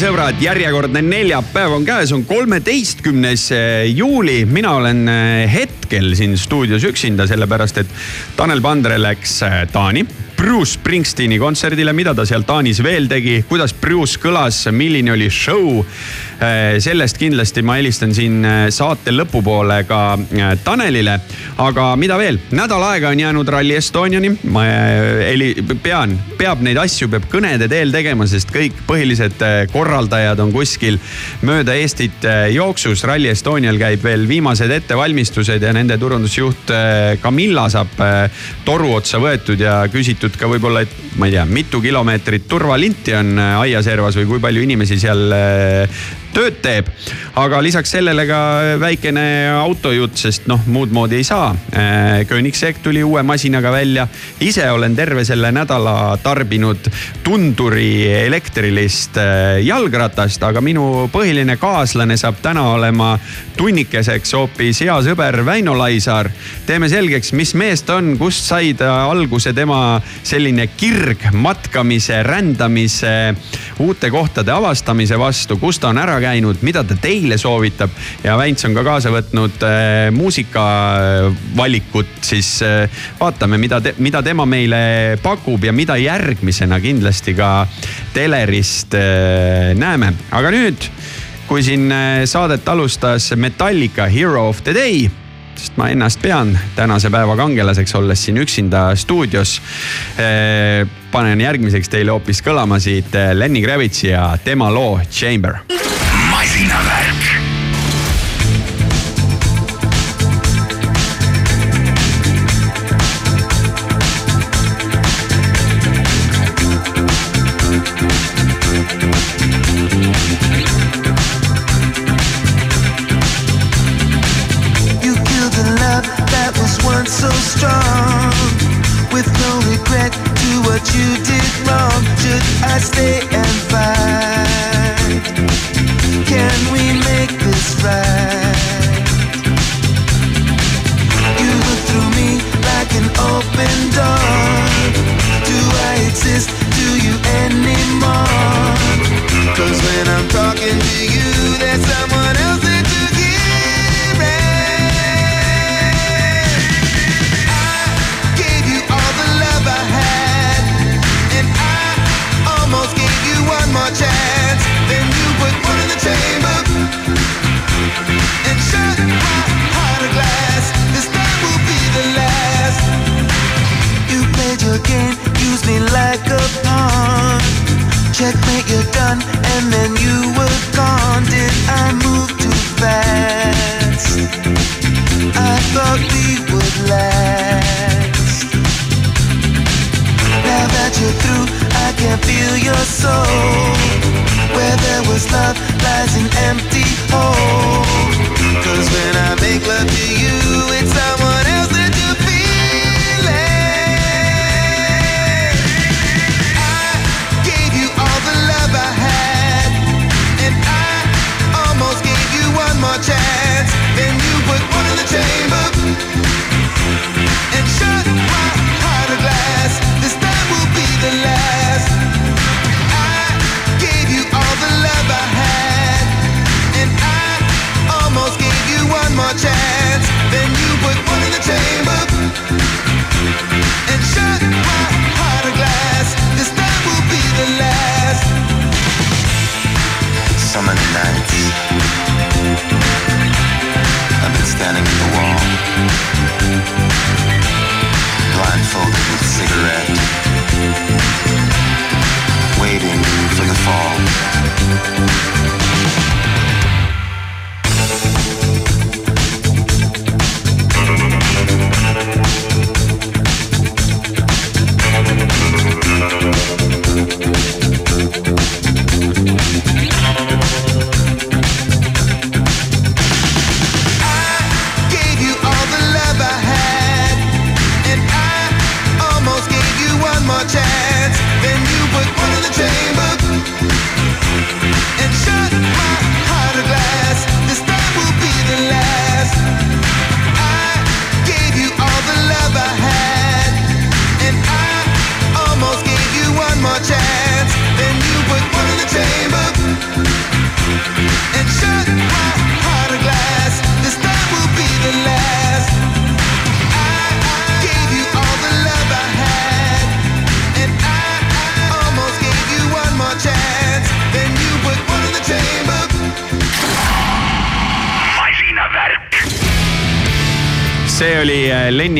sõbrad, järjekordne neljapäev on käes, on kolmeteistkümnes eh, juuli. mina olen eh, hetkel siin stuudios üksinda, sellepärast et Tanel Pandre läks eh, Taani Bruce Springsteeni kontserdile, mida ta seal Taanis veel tegi, kuidas Bruce kõlas, milline oli show. sellest kindlasti ma helistan siin saate lõpupoole ka Tanelile. aga mida veel, nädal aega on jäänud Rally Estoniani. ma heli-, pean, peab neid asju, peab kõnede teel tegema, sest kõik põhilised korraldajad on kuskil mööda Eestit jooksus. Rally Estonial käib veel viimased ettevalmistused ja nende turundusjuht Camilla saab toru otsa võetud ja küsitud ka võib-olla, et ma ei tea, mitu kilomeetrit turvalinti on aiaservas või kui palju inimesi seal tööd teeb. aga lisaks sellele ka väikene autojutt, sest noh, muud moodi ei saa. Koenigsegg tuli uue masinaga välja. ise olen terve selle nädala tarbinud tunduri elektrilist jalgratast, aga minu põhiline kaaslane saab täna olema tunnikeseks hoopis hea sõber Väino Laisaar. teeme selgeks, mis mees ta on, kust sai ta alguse tema selline kirg matkamise, rändamise, uute kohtade avastamise vastu, kust ta on ära käinud, mida ta teile soovitab. ja Väints on ka kaasa võtnud äh, muusikavalikut, siis äh, vaatame, mida te,, mida tema meile pakub ja mida järgmisena kindlasti ka telerist äh, näeme. aga nüüd, kui siin äh, saadet alustas Metallica Hero of the Day sest ma ennast pean tänase päeva kangelaseks, olles siin üksinda stuudios. Äh, panen järgmiseks teile hoopis kõlama siit äh, Lenny Kravitsi ja tema loo Chamber. masinavärk. You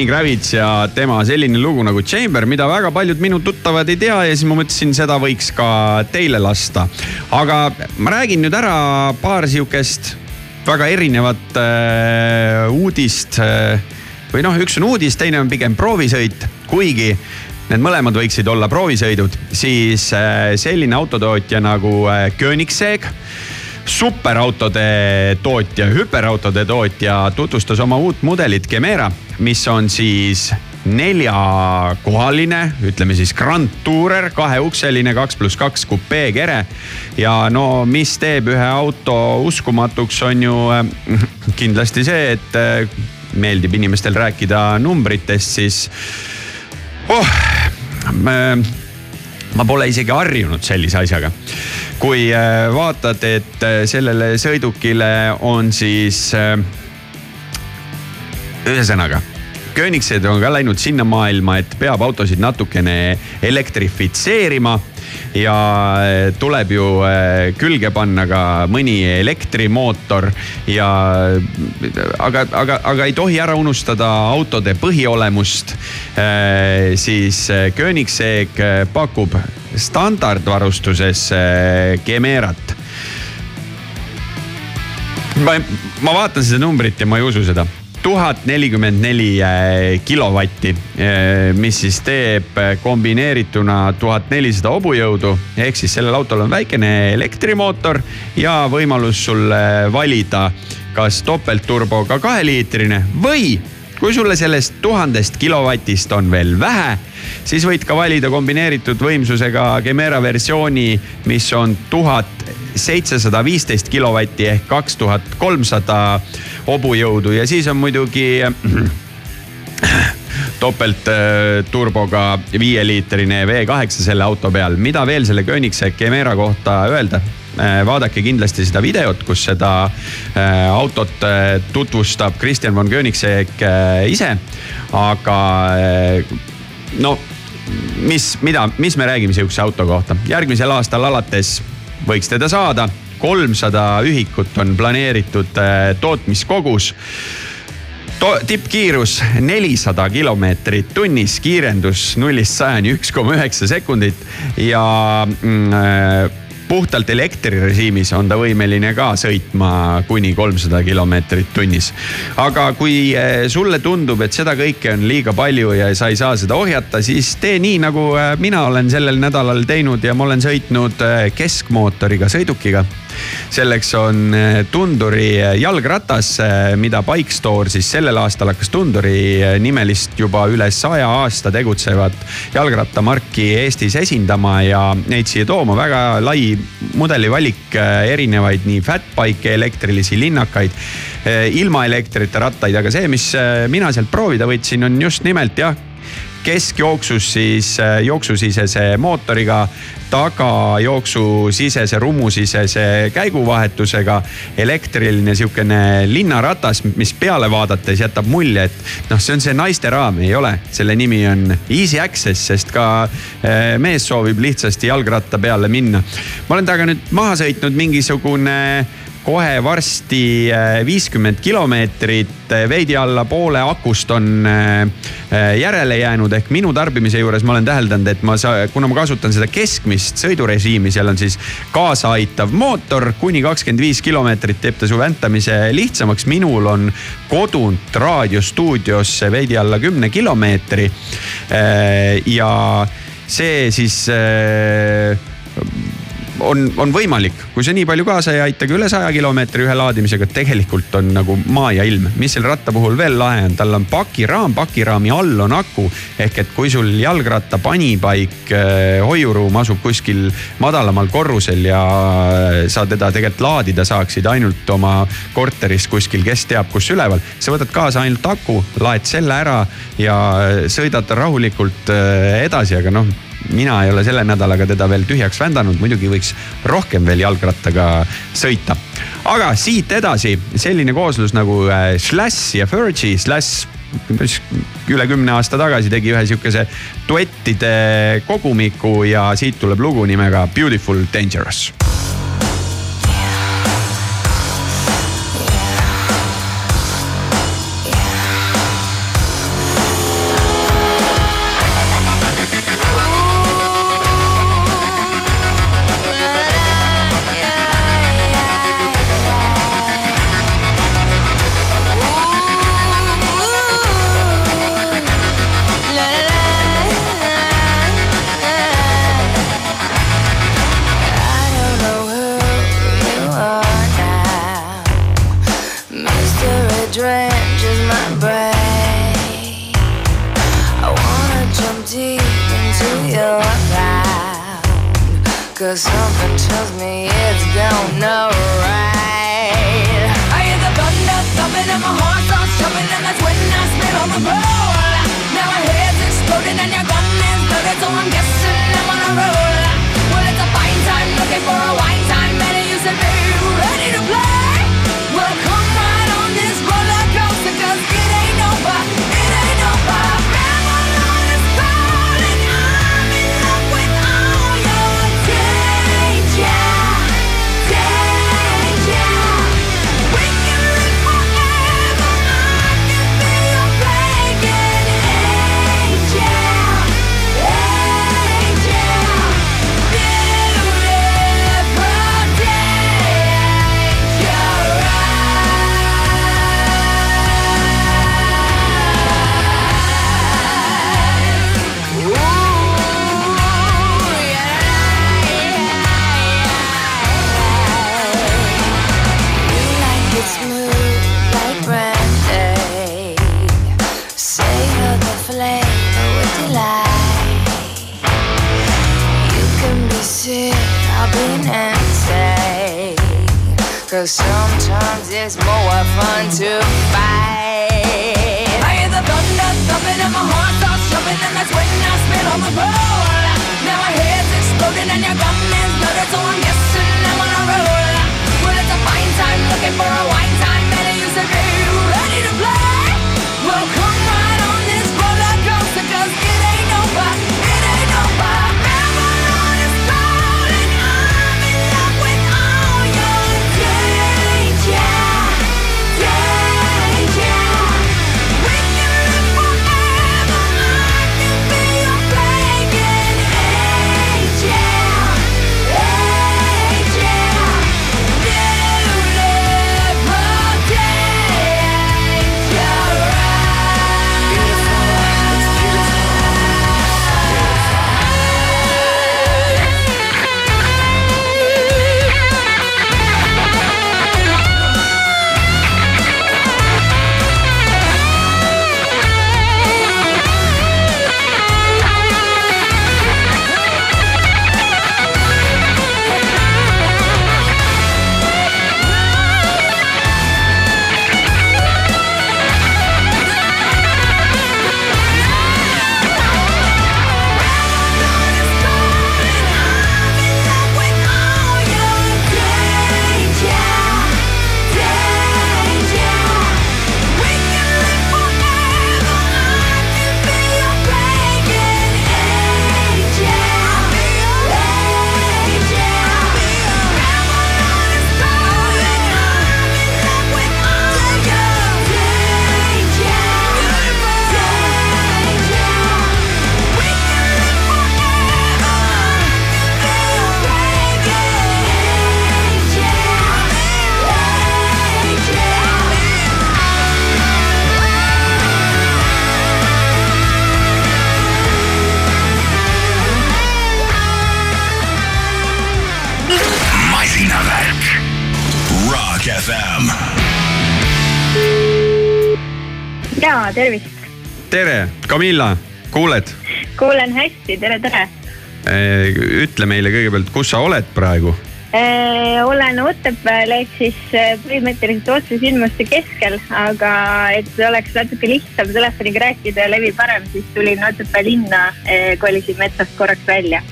Lenny Kravitz ja tema selline lugu nagu Chamber, mida väga paljud minu tuttavad ei tea ja siis ma mõtlesin, seda võiks ka teile lasta. aga ma räägin nüüd ära paar sihukest väga erinevat äh, uudist äh, või noh, üks on uudis, teine on pigem proovisõit, kuigi need mõlemad võiksid olla proovisõidud, siis äh, selline autotootja nagu äh, Koenigsegg superautode tootja, hüperautode tootja tutvustas oma uut mudelit Gemera, mis on siis neljakohaline, ütleme siis Grand Tourer, kaheukseline, kaks pluss kaks kupeekere. ja no mis teeb ühe auto uskumatuks, on ju äh, kindlasti see, et äh, meeldib inimestel rääkida numbritest, siis oh, ma pole isegi harjunud sellise asjaga. kui äh, vaatad, et äh, sellele sõidukile on siis äh, ühesõnaga Koenigsegg on ka läinud sinna maailma, et peab autosid natukene elektrifitseerima ja tuleb ju külge panna ka mõni elektrimootor ja aga, aga, aga ei tohi ära unustada autode põhiolemust. siis Koenigsegg pakub standardvarustuses Gemerat ma, ma vaatan seda numbrit ja ma ei usu seda tuhat nelikümmend neli äh, kilovatti, äh, mis siis teeb kombineerituna tuhat nelisada hobujõudu. ehk siis sellel autol on väikene elektrimootor ja võimalus sul valida, kas topeltturboga kaheliitrine või kui sulle sellest tuhandest kilovatist on veel vähe, siis võid ka valida kombineeritud võimsusega Gemera versiooni, mis on tuhat seitsesada viisteist kilovatti ehk kaks tuhat kolmsada hobujõudu ja siis on muidugi topeltturboga viieliitrine V8 selle auto peal. mida veel selle Koenigsegg Gemera kohta öelda? vaadake kindlasti seda videot, kus seda äh, autot äh, tutvustab Kristjan von Koenigsegg äh, ise. aga no mis, mida, mis me räägime sihukese auto kohta, järgmisel aastal alates võiks teda saada. kolmsada ühikut on planeeritud tootmiskogus to tippkiirus nelisada kilomeetrit tunnis, kiirendus nullist sajani üks koma üheksa sekundit ja mm, puhtalt elektrirežiimis on ta võimeline ka sõitma kuni kolmsada kilomeetrit tunnis. aga kui eh, sulle tundub, et seda kõike on liiga palju ja sa ei saa seda ohjata, siis tee nii, nagu eh, mina olen sellel nädalal teinud ja ma olen sõitnud eh, keskmootoriga sõidukiga selleks on Tunduri jalgratas, mida Bike Store siis sellel aastal hakkas Tunduri nimelist juba üle saja aasta tegutsevat jalgrattamarki Eestis esindama ja neid siia tooma. väga lai mudelivalik, erinevaid nii fatbike'e, elektrilisi linnakaid, ilma elektrita rattaid, aga see, mis mina sealt proovida võtsin, on just nimelt jah keskjooksus siis jooksusisese mootoriga tagajooksusisese, rumusisese käiguvahetusega. elektriline sihukene linnaratas, mis peale vaadates jätab mulje, et noh, see on see naisteraam, ei ole. selle nimi on Easy Access, sest ka eh, mees soovib lihtsasti jalgratta peale minna. ma olen temaga nüüd maha sõitnud mingisugune kohe varsti äh, viiskümmend kilomeetrit, äh, veidi alla poole akust on äh, järele jäänud, ehk minu tarbimise juures ma olen täheldanud, et ma, kuna ma kasutan seda keskmist sõidurežiimi, seal on siis kaasaaitav mootor, kuni kakskümmend viis kilomeetrit teeb ta su väntamise lihtsamaks. minul on kodunt raadiostuudiosse veidi alla kümne kilomeetri. ja see siis on, on võimalik, kui see nii palju kaasa ei aita, ka üle saja kilomeetri ühe laadimisega, tegelikult on nagu maa ja ilm. mis selle ratta puhul veel lahe on, tal on pakiraam, pakiraami all on aku. ehk et kui sul jalgratta panipaik, eh, hoiuruum asub kuskil madalamal korrusel ja eh, sa teda tegelikult laadida saaksid ainult oma korteris kuskil, kes teab kus üleval. sa võtad kaasa ainult aku, laed selle ära ja eh, sõidad rahulikult edasi, aga noh mina ei ole selle nädalaga teda veel tühjaks vändanud, muidugi võiks rohkem veel jalgrattaga sõita. aga siit edasi selline kooslus nagu äh, Slash ja Fergie, Slash üle kümne aasta tagasi tegi ühe sihukese duettide kogumiku ja siit tuleb lugu nimega Beautiful Dangerous Camilla, kuuled? kuulen hästi, tere, tere. ütle meile kõigepealt, kus sa oled praegu? olen Otepääl ehk siis äh, põhimõtteliselt otsesündmuste keskel, aga et oleks natuke lihtsam telefoniga rääkida ja levi parem, siis tulin Otepää linna, kolisin metsast korraks välja.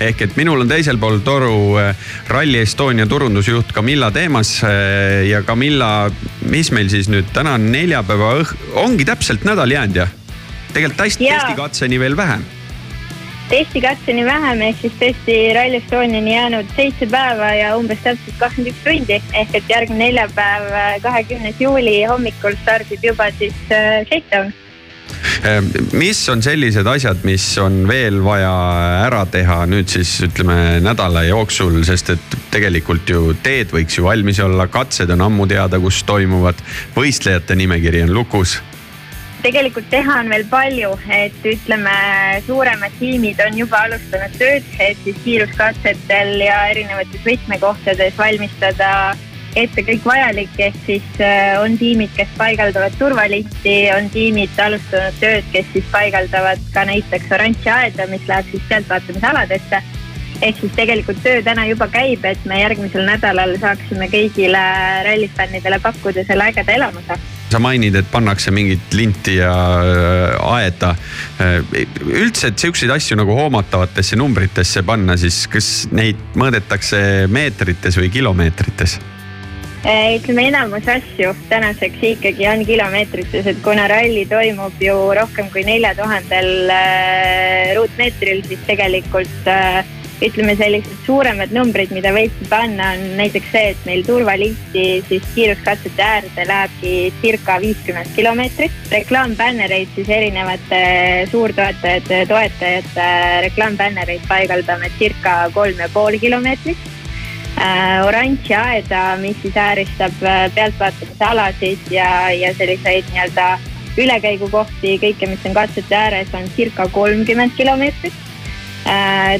ehk et minul on teisel pool toru Rally Estonia turundusjuht Camilla Teemas ja Camilla, mis meil siis nüüd täna on neljapäeva õh-, ongi täpselt nädal jäänud jah? Tegelikult Jaa. testikatseni veel vähem. testikatseni vähem ehk siis tõesti Rally Estoniani jäänud seitse päeva ja umbes täpselt kakskümmend üks tundi ehk et järgmine neljapäev, kahekümnes juuli hommikul stardib juba siis äh, Shakedown. Äh, mis on sellised asjad, mis on veel vaja ära teha nüüd siis ütleme nädala jooksul, sest et tegelikult ju teed võiks ju valmis olla, katsed on ammu teada, kus toimuvad, võistlejate nimekiri on lukus tegelikult teha on veel palju, et ütleme, suuremad tiimid on juba alustanud tööd, et siis kiiruskatsetel ja erinevates võtmekohtades valmistada ette kõik vajalik, ehk siis äh, on tiimid, kes paigaldavad turvalihti, on tiimid alustanud tööd, kes siis paigaldavad ka näiteks oranži aeda, mis läheb siis pealtvaatamisaladesse. Ehk siis tegelikult töö täna juba käib, et me järgmisel nädalal saaksime kõigile rallifännidele pakkuda selle ägeda elamuse sa mainid, et pannakse mingit linti ja äh, aeda. üldse, et siukseid asju nagu hoomatavatesse numbritesse panna, siis kas neid mõõdetakse meetrites või kilomeetrites? Eh, ütleme, enamus asju tänaseks ikkagi on kilomeetrites, et kuna ralli toimub ju rohkem kui nelja tuhandel äh, ruutmeetril, siis tegelikult äh, ütleme, sellised suuremad numbrid, mida võiks panna, on näiteks see, et meil turvalihti siis kiiruskatsete äärde lähebki circa viiskümmend kilomeetrit. reklaambännereid siis erinevate suurtoetajate, toetajate reklaambännereid paigaldame circa kolm ja pool kilomeetrit äh, oranži aeda, mis siis ääristab äh, pealtvaatamisalasid ja, ja selliseid nii-öelda ülekäigukohti, kõike, mis on katsete ääres, on circa kolmkümmend kilomeetrit.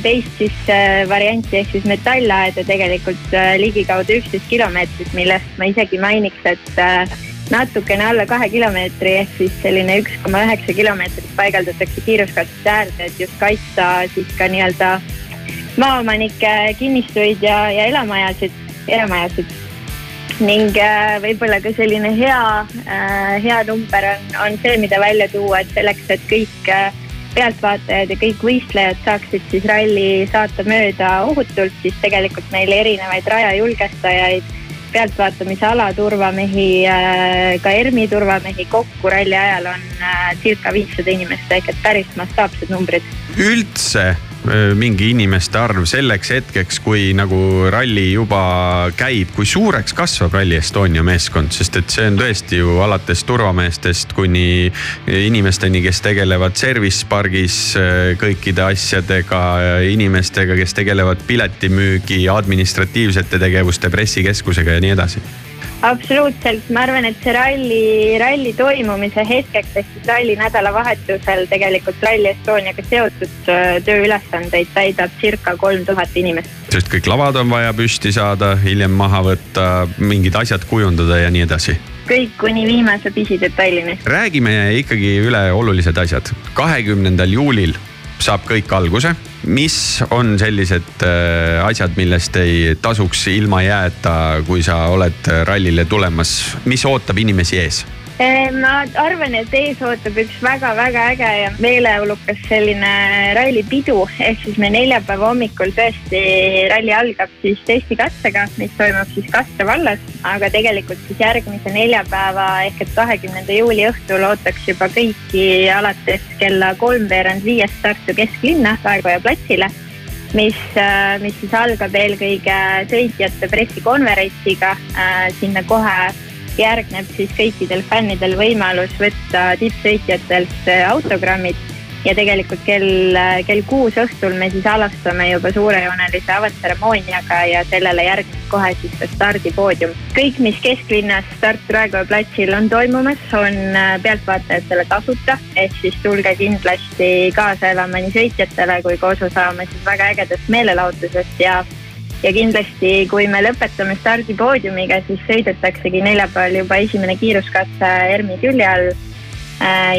Teist siis äh, varianti ehk siis metallaeda tegelikult äh, ligikaudu üksteist kilomeetrit, millest ma isegi mainiks, et äh, natukene alla kahe kilomeetri ehk siis selline üks koma üheksa kilomeetrit paigaldatakse kiiruskatsete äärde, et just kaitsta siis ka nii-öelda maaomanike kinnistuid ja, ja elamajasid, eramajasid. ning äh, võib-olla ka selline hea äh,, hea number on, on see, mida välja tuua, et selleks, et kõik äh, pealtvaatajad ja kõik võistlejad saaksid siis ralli saata mööda ohutult, siis tegelikult meil erinevaid rajajulgestajaid, pealtvaatamisala turvamehi, ka ERMi turvamehi kokku ralli ajal on äh, circa viissada inimest ehk et päris mastaapsed numbrid. Üldse mingi inimeste arv selleks hetkeks, kui nagu ralli juba käib, kui suureks kasvab Rally Estonia meeskond, sest et see on tõesti ju alates turvameestest kuni inimesteni, kes tegelevad service pargis kõikide asjadega, inimestega, kes tegelevad piletimüügi, administratiivsete tegevuste, pressikeskusega ja nii edasi absoluutselt, ma arvan, et see ralli, ralli toimumise hetkeks ehk siis ralli nädalavahetusel tegelikult Rally Estoniaga seotud äh, tööülesandeid täidab circa kolm tuhat inimest. sest kõik lavad on vaja püsti saada, hiljem maha võtta, mingid asjad kujundada ja nii edasi kõik kuni viimase pisidetailini. räägime ikkagi üle olulised asjad. kahekümnendal juulil saab kõik alguse. Mis on sellised äh, asjad, millest ei tasuks ilma jääda, kui sa oled rallile tulemas, mis ootab inimesi ees? Ma arvan, et ees ootab üks väga-väga äge ja meeleolukas selline rallipidu, ehk siis me neljapäeva hommikul tõesti ralli algab siis testikatsega, mis toimub siis Kastre vallas, aga tegelikult siis järgmise neljapäeva ehk et kahekümnenda juuli õhtul ootaks juba kõiki alates kella kolmveerand viiest Tartu kesklinna Raekoja platsile mis, mis siis algab eelkõige sõitjate pressikonverentsiga. sinna kohe järgneb siis kõikidel fännidel võimalus võtta tippsõitjatelt äh, autogrammid ja tegelikult kell, kell kuus õhtul me siis alustame juba suurejoonelise avatseremooniaga ja sellele järgneb kohe siis ka stardipoodium. kõik, mis kesklinnas Tartu Raekoja platsil on toimumas, on äh, pealtvaatajatele tasuta, ehk siis tulge kindlasti kaasa elama nii sõitjatele kui ka osa saama siis väga ägedast meelelahutusest ja ja kindlasti, kui me lõpetame stardipoodiumiga, siis sõidetaksegi neljapäeval juba esimene kiiruskatse ERMi külje all.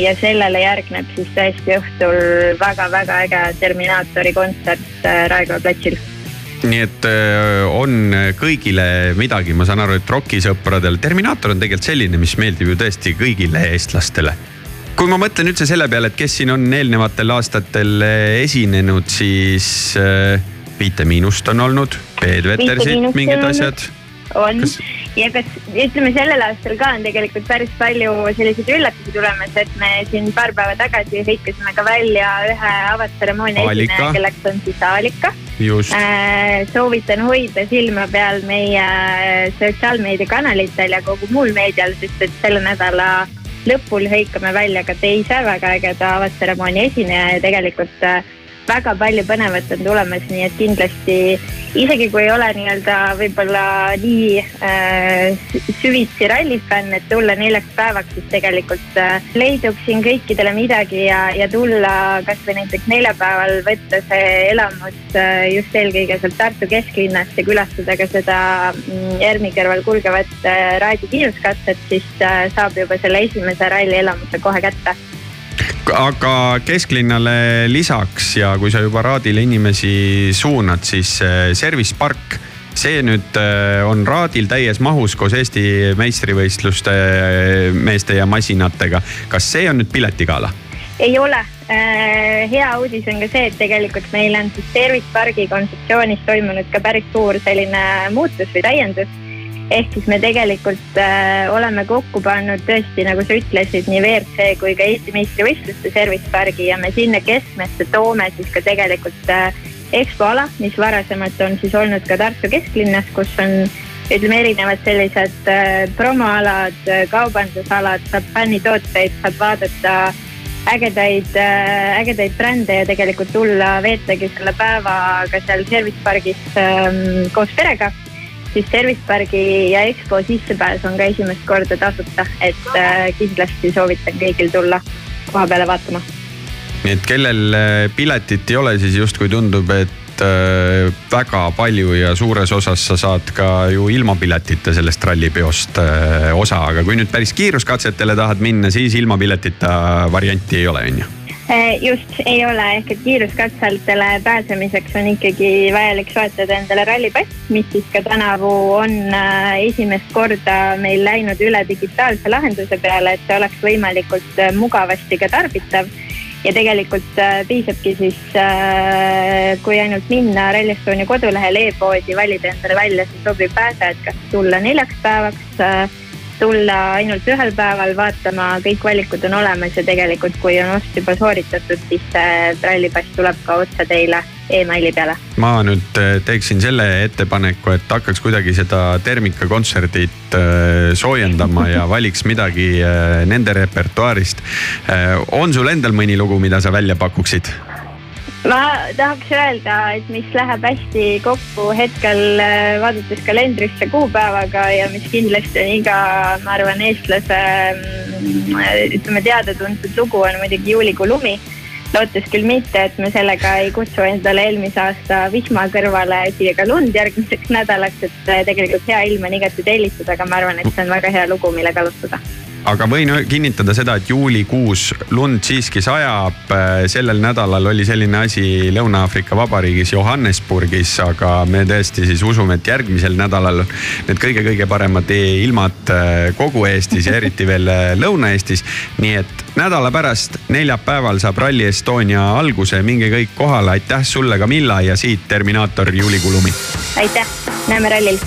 ja sellele järgneb siis tõesti õhtul väga-väga äge Terminaatori kontsert äh, Raekoja platsil. Nii et öö, on kõigile midagi, ma saan aru, et rokisõpradel, Terminaator on tegelikult selline, mis meeldib ju tõesti kõigile eestlastele. Kui ma mõtlen üldse selle peale, et kes siin on eelnevatel aastatel esinenud, siis äh, Viite Miinust on olnud, Peet Vetersit mingid asjad. on. Kas- ja kas ütleme sellel aastal ka on tegelikult päris palju selliseid üllatusi tulemas, et me siin paar päeva tagasi hõikasime ka välja ühe avatseremoonia esineja, kelleks on siis Aalika äh,. soovitan hoida silma peal meie sotsiaalmeediakanalitel ja kogu muul meedial, sest et selle nädala lõpul hõikame välja ka teise väga ägeda avatseremoonia esineja ja tegelikult äh, väga palju põnevat on tulemas, nii et kindlasti isegi kui ei ole nii-öelda võib-olla nii äh, sü- süvitsi rallifänn, et tulla neljaks päevaks, siis tegelikult äh, leidub siin kõikidele midagi ja, ja tulla kasvõi näiteks neljapäeval võtta see elamus äh, just eelkõige sealt Tartu kesklinnast ja külastada ka seda mm, ERMi kõrval kulgevat äh, Raadi kiiruskatset, siis äh, saab juba selle esimese ralli elamuse kohe kätte aga kesklinnale lisaks ja kui sa juba Raadile inimesi suunad, siis äh, Service Park, see nüüd äh, on Raadil täies mahus koos Eesti meistrivõistluste äh, meeste ja masinatega. kas see on nüüd piletigala? ei ole. hea uudis on ka see, et tegelikult meil on siis Service Pargi kontseptsioonis toimunud ka päris suur selline muutus või täiendus. Ehk siis me tegelikult äh, oleme kokku pannud tõesti, nagu sa ütlesid, nii WRC kui ka Eesti meistrivõistluste Service Pargi ja me sinna keskmesse toome siis ka tegelikult äh, EXPO ala, mis varasemalt on siis olnud ka Tartu kesklinnas, kus on ütleme, erinevad sellised äh, promoalad, kaubandusalad, saab fännitooteid, saab vaadata ägedaid, ägedaid brände ja tegelikult tulla veetagi selle päeva ka seal Service Pargis ähm, koos perega. Siis Service Pargi ja EXPO sissepääs on ka esimest korda tasuta, et äh, kindlasti soovitan kõigil tulla koha peale vaatama. nii et kellel äh, piletit ei ole, siis justkui tundub, et äh, väga palju ja suures osas sa saad ka ju ilma piletita sellest rallipeost osa, aga kui nüüd päris kiiruskatsetele tahad minna, siis ilma piletita varianti ei ole, on ju just, ei ole, ehk et kiiruskatsetele pääsemiseks on ikkagi vajalik soetada endale rallipass, mis siis ka tänavu on äh, esimest korda meil läinud üle digitaalse lahenduse peale, et see oleks võimalikult äh, mugavasti ka tarbitav. ja tegelikult piisabki siis kui ainult minna Rally Estonia kodulehel e-poodi, valida endale välja see sobiv pääse, et kas tulla neljaks päevaks tulla ainult ühel päeval vaatama, kõik valikud on olemas ja tegelikult, kui on ost juba sooritatud, siis see trallipass tuleb ka otse teile emaili peale. ma nüüd äh, teeksin selle ettepaneku, et hakkaks kuidagi seda termikakontserdit äh, soojendama ja valiks midagi äh, nende repertuaarist. on sul endal mõni lugu, mida sa välja pakuksid? Ma tahaks öelda, et mis läheb hästi kokku hetkel äh, vaadates kalendrisse kuupäevaga ja mis kindlasti on iga, ma arvan, eestlase mm, ütleme teada-tuntud lugu on muidugi juulikuu lumi. lootes küll mitte, et me sellega ei kutsu endale eelmise aasta vihma kõrvale siia ka lund järgmiseks nädalaks, et äh, tegelikult hea ilm on igati tellitud, aga ma arvan, et see on väga hea lugu, millega alustada aga võin kinnitada seda, et juulikuus lund siiski sajab. sellel nädalal oli selline asi Lõuna-Aafrika Vabariigis Johannesburgis, aga me tõesti siis usume, et järgmisel nädalal need kõige-kõige paremad ilmad äh, kogu Eestis ja eriti veel äh, Lõuna-Eestis. nii et nädala pärast, neljapäeval saab Rally Estonia alguse, minge kõik kohale, aitäh sulle, Camilla ja siit Terminaator Juulikuu lumi. aitäh, näeme rallil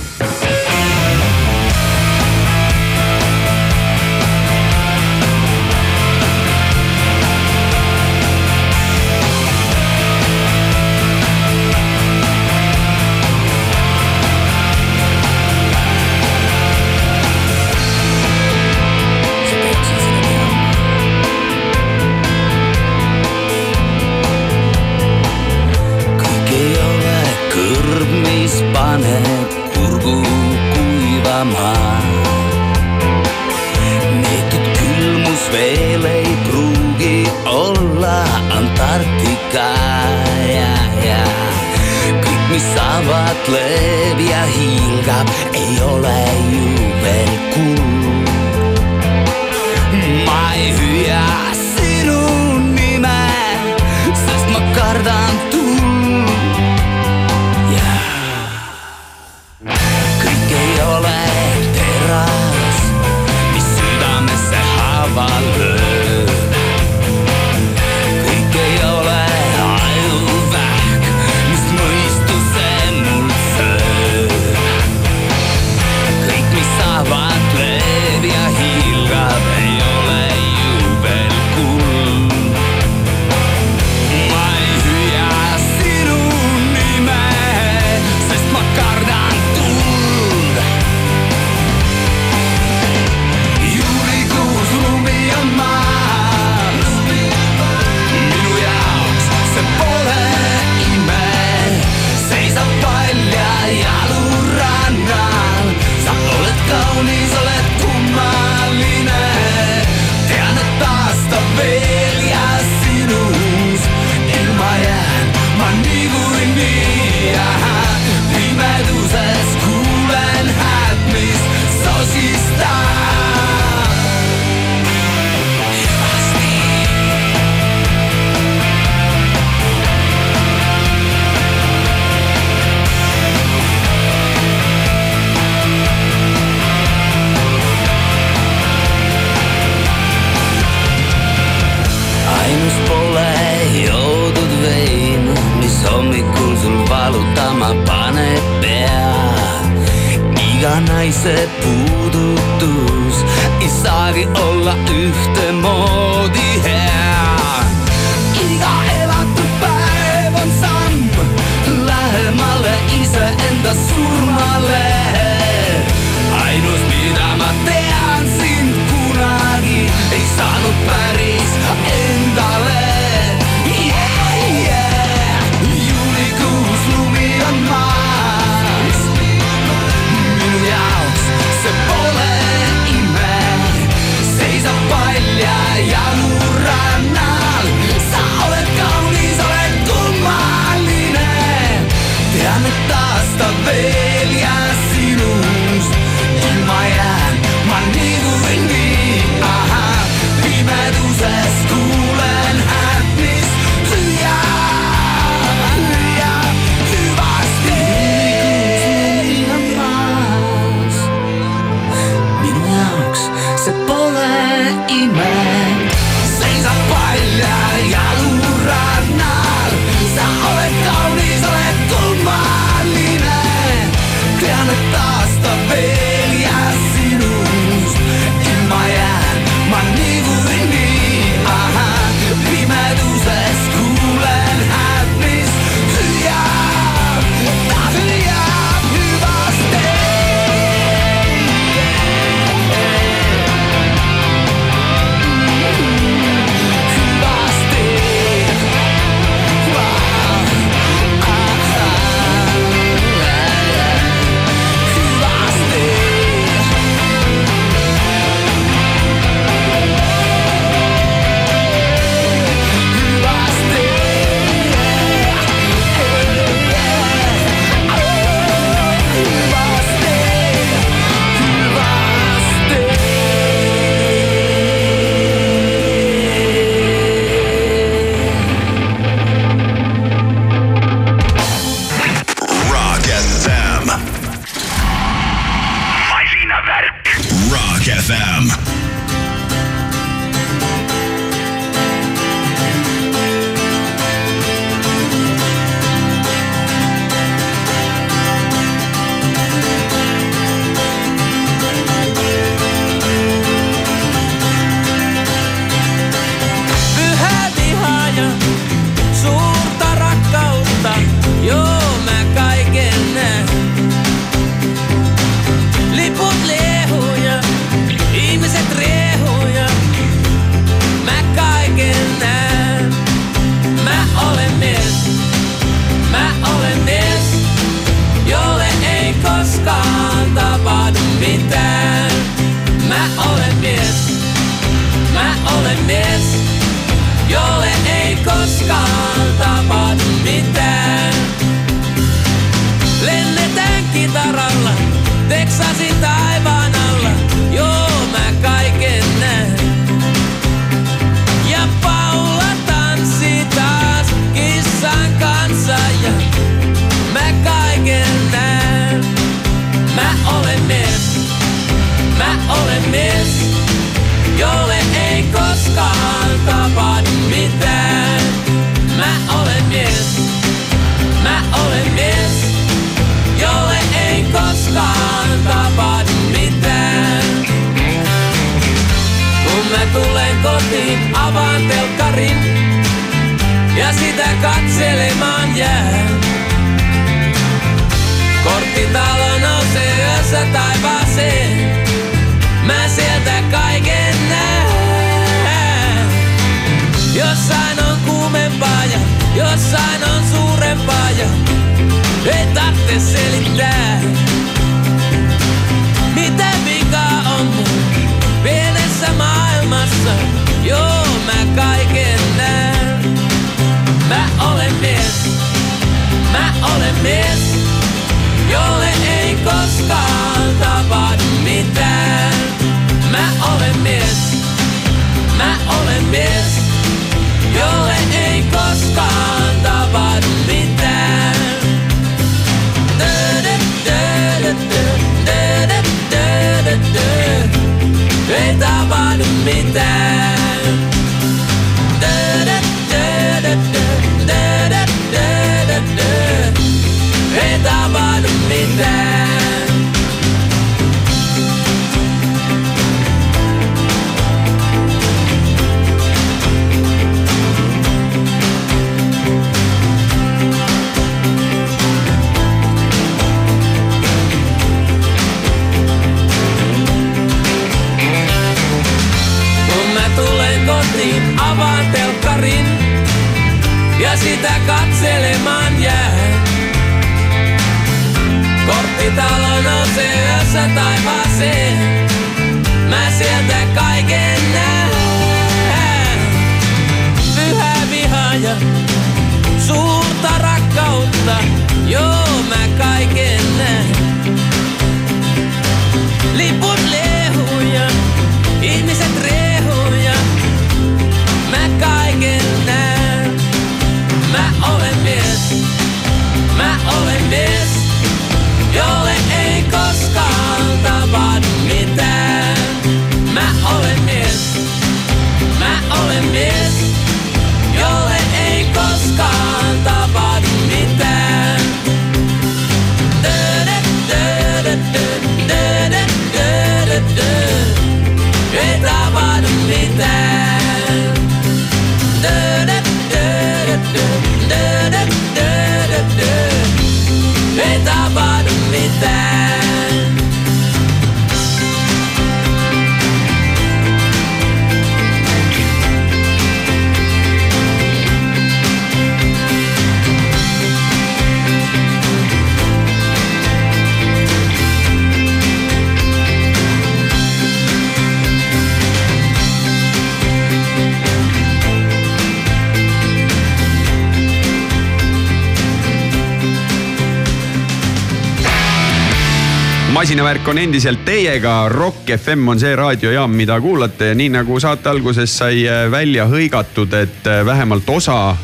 on endiselt teiega, Rock FM on see raadiojaam, mida kuulate ja nii nagu saate alguses sai äh, välja hõigatud, et äh, vähemalt osa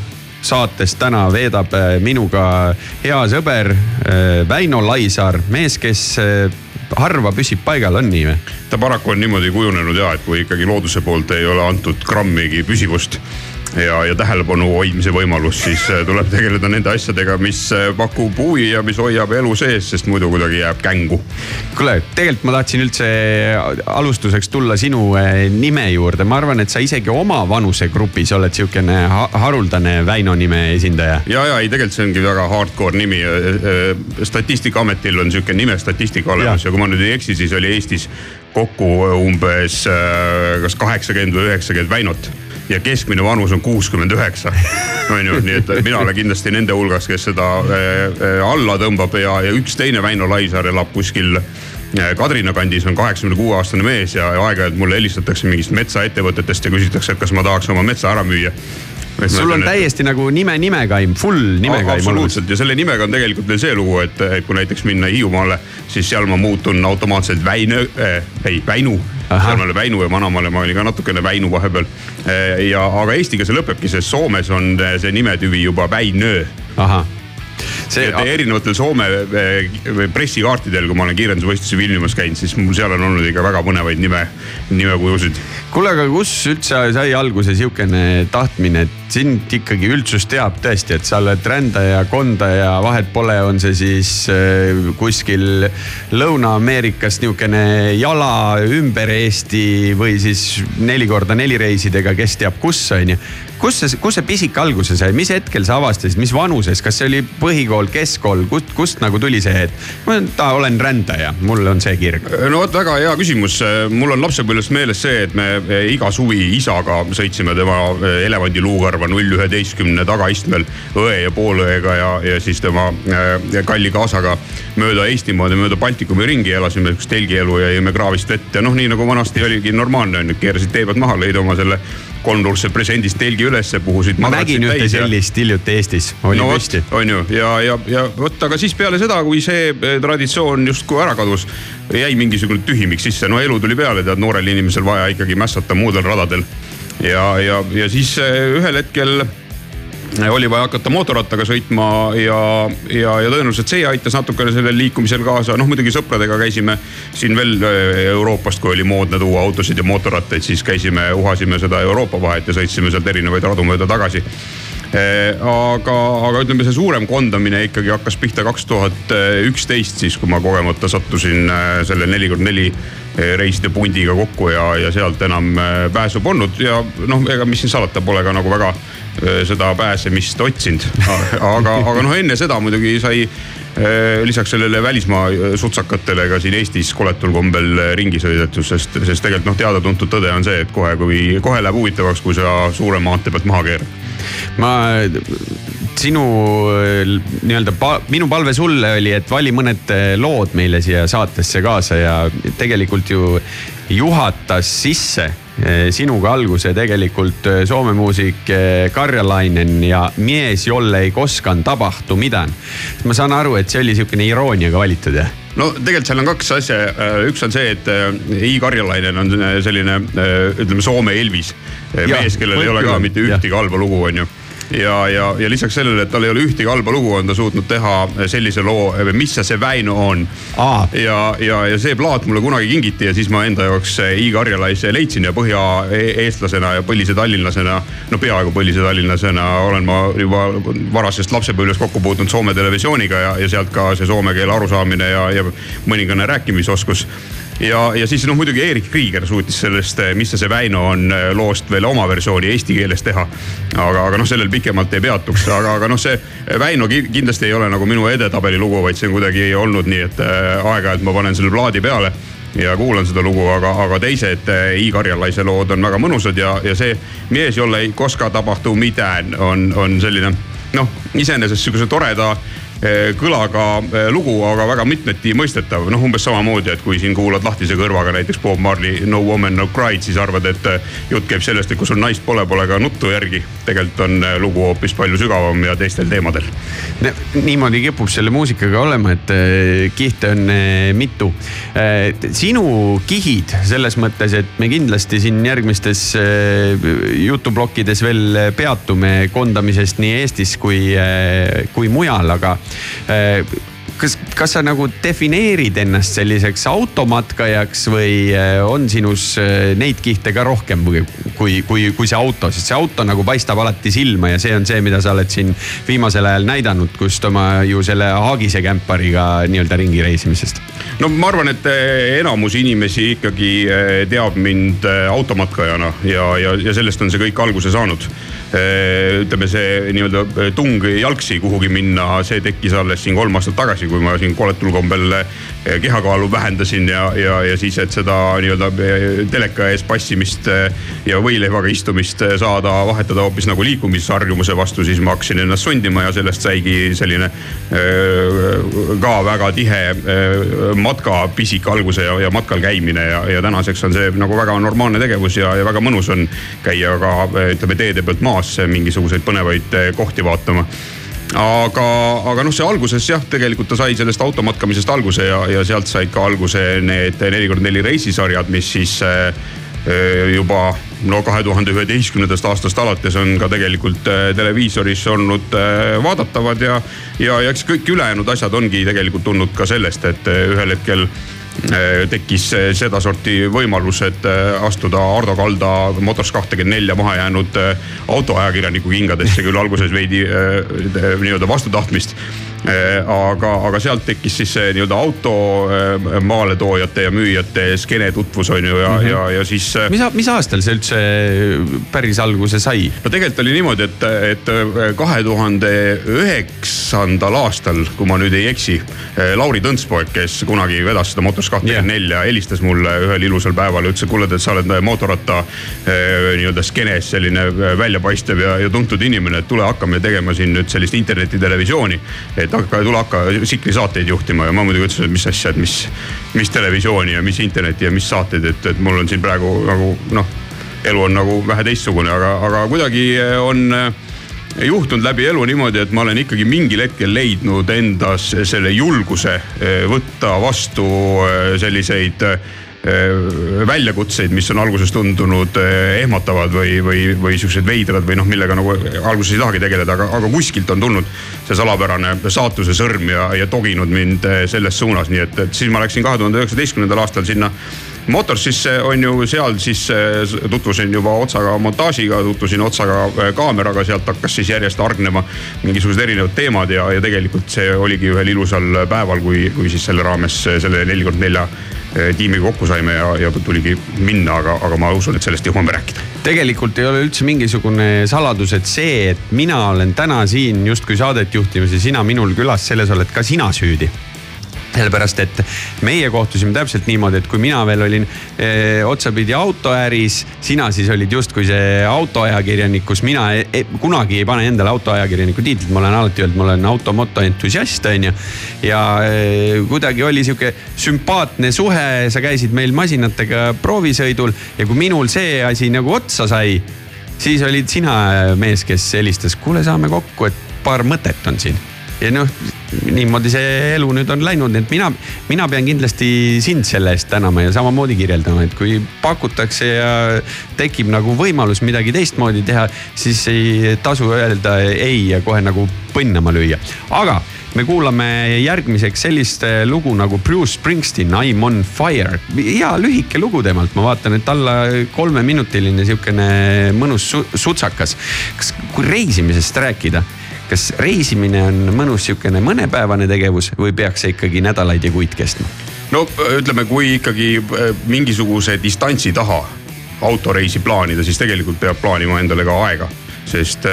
saatest täna veedab äh, minuga hea sõber Väino Laisaar, mees, kes harva püsib paigal, on nii või? ta paraku on niimoodi kujunenud ja, et kui ikkagi looduse poolt ei ole antud grammigi püsivust ja, ja tähelepanu hoidmise võimalust, siis äh, tuleb tegeleda nende asjadega, mis äh, pakub huvi ja mis hoiab elu sees, sest muidu kuidagi jääb kängu. kuule, tegelikult ma tahtsin üldse alustuseks tulla sinu äh, nime juurde, ma arvan, et sa isegi oma vanusegrupis oled sihukene ha haruldane Väino nime esindaja. ja, ja ei, tegelikult see ongi väga hardcore nimi. statistikaametil on sihuke nimestatistika olemas ja. ja kui ma nüüd ei eksi, siis oli Eestis kokku umbes kas kaheksakümmend või üheksakümmend Väinot ja keskmine vanus on kuuskümmend üheksa. on ju, nii et mina olen kindlasti nende hulgas, kes seda äh, alla tõmbab ja, ja üks teine Väino Laisaar elab kuskil äh, Kadrina kandis on kaheksakümne kuue aastane mees ja aeg-ajalt mulle helistatakse mingist metsaettevõtetest ja küsitakse, et kas ma tahaks oma metsa ära müüa sul on täiesti nagu nime nimekaim, full nimekaim. absoluutselt ja selle nimega on tegelikult veel see lugu, et, et kui näiteks minna Hiiumaale, siis seal ma muutun automaatselt Väinö äh,, ei Väinu. seal ma olen Väinu ja Vanamaale ma olin ka natukene Väinu vahepeal. Äh, ja, aga eestiga see lõpebki, sest Soomes on see nimetüvi juba Väinö. ahah see erinevatel Soome eh, pressikaartidel, kui ma olen kiirendusvõistlusi Vilniumas käinud, siis mul seal on olnud ikka väga põnevaid nime, nimekujusid. kuule, aga kus üldse sai alguse sihukene tahtmine, et sind ikkagi üldsus teab tõesti, et sa oled rändaja, kondaja, vahet pole, on see siis eh, kuskil Lõuna-Ameerikas nihukene jala ümber Eesti või siis neli korda neli reisidega, kes teab kus, on ju. Kus see, kus see pisik alguse sai, mis hetkel sa avastasid, mis vanuses, kas see oli põhikool, keskkool, kust, kust nagu tuli see, et ma ta, olen rändaja, mul on see kirg? no vot, väga hea küsimus. mul on lapsepõlvest meeles see, et me iga suvi isaga sõitsime tema elevandiluukarva null üheteistkümne tagaistmel õe ja poolõega ja, ja siis tema äh, kalli kaasaga mööda Eestimaad ja mööda Baltikumi ringi elasime sihukest telgielu ja jõime kraavist vett ja noh, nii nagu vanasti oligi normaalne on ju, keerasid tee pealt maha, lõid oma selle kolmnurkse presendist telgi ülesse, puhusid. ma nägin ühte sellist hiljuti Eestis, oli no, püsti. on ju, ja, ja, ja vot, aga siis peale seda, kui see eh, traditsioon justkui ära kadus, jäi mingisugune tühimik sisse, no elu tuli peale, tead noorel inimesel vaja ikkagi mässata muudel radadel. Ja, ja, ja siis eh, ühel hetkel oli vaja hakata mootorrattaga sõitma ja, ja, ja tõenäoliselt see aitas natukene sellel liikumisel kaasa. noh, muidugi sõpradega käisime siin veel äh, Euroopast, kui oli moodne tuua autosid ja mootorrattaid, siis käisime, uhasime seda Euroopa vahet ja sõitsime sealt erinevaid radu mööda tagasi aga, aga ütleme, see suurem kondamine ikkagi hakkas pihta kaks tuhat üksteist, siis kui ma kogemata sattusin selle neli kord neli reiside pundiga kokku ja, ja sealt enam pääsu polnud ja noh, ega mis siin salata, pole ka nagu väga Äh, seda pääsemist otsinud. aga, aga noh, enne seda muidugi sai lisaks sellele välismaa sutsakatele ka siin Eestis koletul kombel ringi sõidetud, sest, sest tegelikult noh, teada-tuntud tõde on see, et kohe, kui kohe läheb huvitavaks, kui sa suure maantee pealt maha keerad. Ma sinu nii-öelda, minu palve sulle oli, et vali mõned lood meile siia saatesse kaasa ja tegelikult ju juhatas sisse Eh, sinuga alguse tegelikult Soome muusik Karjalainen ja Mies jolle ei koskan tabahtu midan. ma saan aru, et see oli sihukene irooniaga valitud jah? No tegelikult seal on kaks asja, üks on see, et I Karjalainen on selline ütleme Soome Elvis. mees, kellel ei ole ka mitte ühtegi halba lugu, on ju ja, ja, ja lisaks sellele, et tal ei ole ühtegi halba lugu, on ta suutnud teha sellise loo, mis see Väino on. ja, ja, ja see plaat mulle kunagi kingiti ja siis ma enda jaoks I Karjalaise leidsin ja põhjaeestlasena ja põlise tallinlasena, no peaaegu põlise tallinlasena olen ma juba varasest lapsepõlvest kokku puutunud Soome televisiooniga ja, ja sealt ka see soome keele arusaamine ja, ja mõningane rääkimisoskus ja, ja siis noh, muidugi Erik Krieger suutis sellest, eh, mis see, see Väino on eh, loost veel oma versiooni eesti keeles teha. aga, aga noh, sellel pikemalt ei peatuks, aga, aga noh, see Väino kindlasti ei ole nagu minu edetabeli lugu, vaid see on kuidagi olnud nii, et äh, aeg-ajalt ma panen selle plaadi peale ja kuulan seda lugu, aga, aga teised I Karjalaise lood on väga mõnusad ja, ja see Mies jolle ei koska tapahtu mitään on, on selline noh, iseenesest sihukese toreda eh, kõlaga eh, lugu, aga väga mitmeti mõistetav. noh, umbes samamoodi, et kui siin kuulad lahtise kõrvaga näiteks Bob Marley No woman no cried, siis arvad, et eh, jutt käib sellest, et kui sul naist pole, pole ka nuttu järgi. tegelikult on eh, lugu hoopis palju sügavam ja teistel teemadel. niimoodi kipub selle muusikaga olema, et eh, kihte on eh, mitu. sinu kihid selles mõttes, et me kindlasti siin järgmistes eh, jutuplokkides veel peatume koondamisest nii Eestis kui, kui mujal, aga eh, kas, kas sa nagu defineerid ennast selliseks automatkajaks või eh, on sinus eh, neid kihte ka rohkem kui, kui, kui, kui see auto, sest see auto nagu paistab alati silma ja see on see, mida sa oled siin viimasel ajal näidanud, kust oma ju selle Haagise kämpariga nii-öelda ringi reisimisest. no ma arvan, et enamus inimesi ikkagi teab mind automatkajana ja, ja, ja sellest on see kõik alguse saanud. Ütleme, see nii-öelda tung jalgsi kuhugi minna, see tekkis alles siin kolm aastat tagasi, kui ma siin koletul kombel kehakaalu vähendasin ja, ja, ja siis, et seda nii-öelda teleka ees passimist ja võileivaga istumist saada vahetada hoopis nagu liikumisharjumuse vastu, siis ma hakkasin ennast sundima ja sellest saigi selline ka väga tihe matkapisik alguse ja, ja matkal käimine ja, ja tänaseks on see nagu väga normaalne tegevus ja, ja väga mõnus on käia ka ütleme teede pealt maas mingisuguseid põnevaid eh, kohti vaatama aga, aga noh, see alguses jah, tegelikult ta sai sellest automatkamisest alguse ja, ja sealt said ka alguse need neli kord neli reisisarjad, mis siis äh, juba no kahe tuhande üheteistkümnendast aastast alates on ka tegelikult äh, televiisoris olnud äh, vaadatavad ja, ja, eks kõik ülejäänud asjad ongi tegelikult tulnud ka sellest, et äh, ühel hetkel tekkis sedasorti võimalus, et astuda Ardo Kalda Motors kahtekümmend nelja maha jäänud autoajakirjaniku kingadesse, küll alguses veidi nii-öelda vastu tahtmist aga, aga sealt tekkis siis see nii-öelda auto maaletoojate ja müüjate skeene tutvus on ju ja mm, -hmm. ja, ja siis. mis, mis aastal see üldse päris alguse sai? no tegelikult oli niimoodi, et, et kahe tuhande üheksandal aastal, kui ma nüüd ei eksi, Lauri Tõntspoeg, kes kunagi vedas seda Motors kahtekümmend nelja, helistas mulle ühel ilusal päeval ja ütles, et kuule, et sa oled mootorratta nii-öelda skeenes selline väljapaistev ja, ja tuntud inimene, et tule hakkame tegema siin nüüd sellist internetitelevisiooni. et hakka, tule hakka tsiklisaateid juhtima ja ma muidugi ütlesin, et mis asja, et mis, mis televisiooni ja mis interneti ja mis saateid, et, et mul on siin praegu nagu noh, elu on nagu vähe teistsugune, aga, aga kuidagi on juhtunud läbi elu niimoodi, et ma olen ikkagi mingil hetkel leidnud endas selle julguse eh, võtta vastu eh, selliseid eh, väljakutseid, mis on alguses tundunud ehmatavad või, või, või siuksed veidrad või noh, millega nagu alguses ei tahagi tegeleda, aga, aga kuskilt on tulnud see salapärane saatuse sõrm ja, ja toginud mind selles suunas, nii et, et siis ma läksin kahe tuhande üheksateistkümnendal aastal sinna Motorsisse on ju seal siis tutvusin juba otsaga montaažiga, tutvusin otsaga kaameraga, sealt hakkas siis järjest hargnema mingisugused erinevad teemad ja, ja tegelikult see oligi ühel ilusal päeval, kui, kui siis selle raames selle neli kord nelja tiimiga kokku saime ja, ja tuligi minna, aga, aga ma usun, et sellest jõuame rääkida. tegelikult ei ole üldse mingisugune saladus, et see, et mina olen täna siin justkui saadet juhtimas ja sina minul külas, selles oled ka sina süüdi sellepärast, et meie kohtusime täpselt niimoodi, et kui mina veel olin eh, otsapidi autoäris, sina siis olid justkui see autoajakirjanik, kus mina e, e, kunagi ei pane endale autoajakirjaniku tiitlit, ma olen alati öelnud, ma olen automoto entusiast, on ju. ja eh, kuidagi oli sihuke sümpaatne suhe, sa käisid meil masinatega proovisõidul ja kui minul see asi nagu otsa sai, siis olid sina mees, kes helistas, kuule, saame kokku, et paar mõtet on siin. Ja noh, niimoodi see elu nüüd on läinud, nii et mina, mina pean kindlasti sind selle eest tänama ja samamoodi kirjeldama, et kui pakutakse ja tekib nagu võimalus midagi teistmoodi teha, siis ei tasu öelda ei ja kohe nagu põnnama lüüa. aga me kuulame järgmiseks sellist lugu nagu Bruce Springsteen, I m on fire. hea lühike lugu temalt, ma vaatan, et alla kolmeminutiline sihukene mõnus su sutsakas. kas, kui reisimisest rääkida kas reisimine on mõnus sihukene mõnepäevane tegevus või peaks see ikkagi nädalaid ja kuid kestma? no ütleme, kui ikkagi mingisuguse distantsi taha autoreisi plaanida, siis tegelikult peab plaanima endale ka aega sest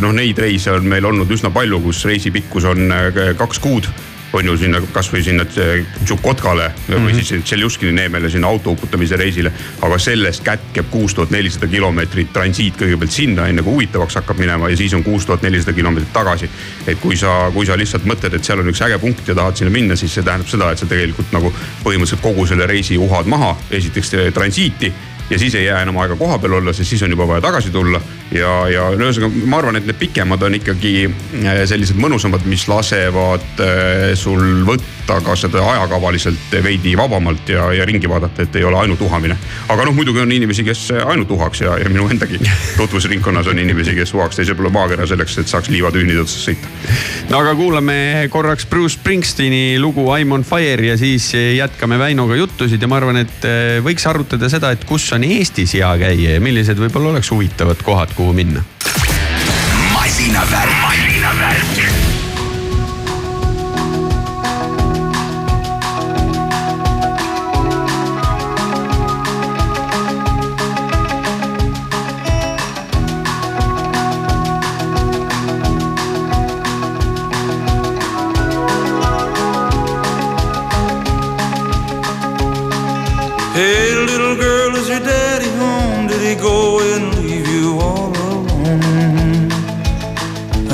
noh, neid reise on meil olnud üsna palju, kus reisi pikkus on kaks kuud on ju sinna kasvõi sinna äh, Tšukotkale mm -hmm. või siis Tšeljuskini neemele sinna auto uputamise reisile. aga sellest kätkeb kuus tuhat nelisada kilomeetrit transiit kõigepealt sinna, enne kui huvitavaks hakkab minema ja siis on kuus tuhat nelisada kilomeetrit tagasi. et kui sa, kui sa lihtsalt mõtled, et seal on üks äge punkt ja tahad sinna minna, siis see tähendab seda, et sa tegelikult nagu põhimõtteliselt kogu selle reisi uhad maha. esiteks eh, transiiti ja siis ei jää enam aega kohapeal olla, sest siis on juba vaja tagasi tulla. ja, ja ühesõnaga ma arvan, et need pikemad on ikkagi eh, sellised mõnusamad, mis lasevad eh, sul võtta ka seda ajakavaliselt veidi vabamalt ja, ja ringi vaadata, et ei ole ainult uhamine. aga noh, muidugi on inimesi, kes ainult uhaks ja, ja minu endagi tutvusringkonnas on inimesi, kes uhaks teisel pool maakera selleks, et saaks liivatüünide otsas sõita. no aga kuulame korraks Bruce Springsteeni lugu I m on fire ja siis jätkame Väinoga juttusid ja ma arvan, et eh, võiks arutada seda, et kus on Eestis hea käia ja millised võib-olla oleks huvitavad kohad, kuhu minna. masinavärk, masinavärk.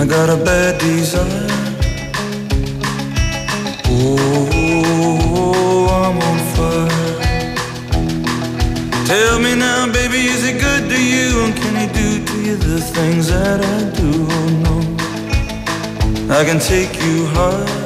I got a bad desire. Oh, I'm on fire. Tell me now, baby, is he good to you? And can he do to you the things that I do? Oh, no. I can take you high.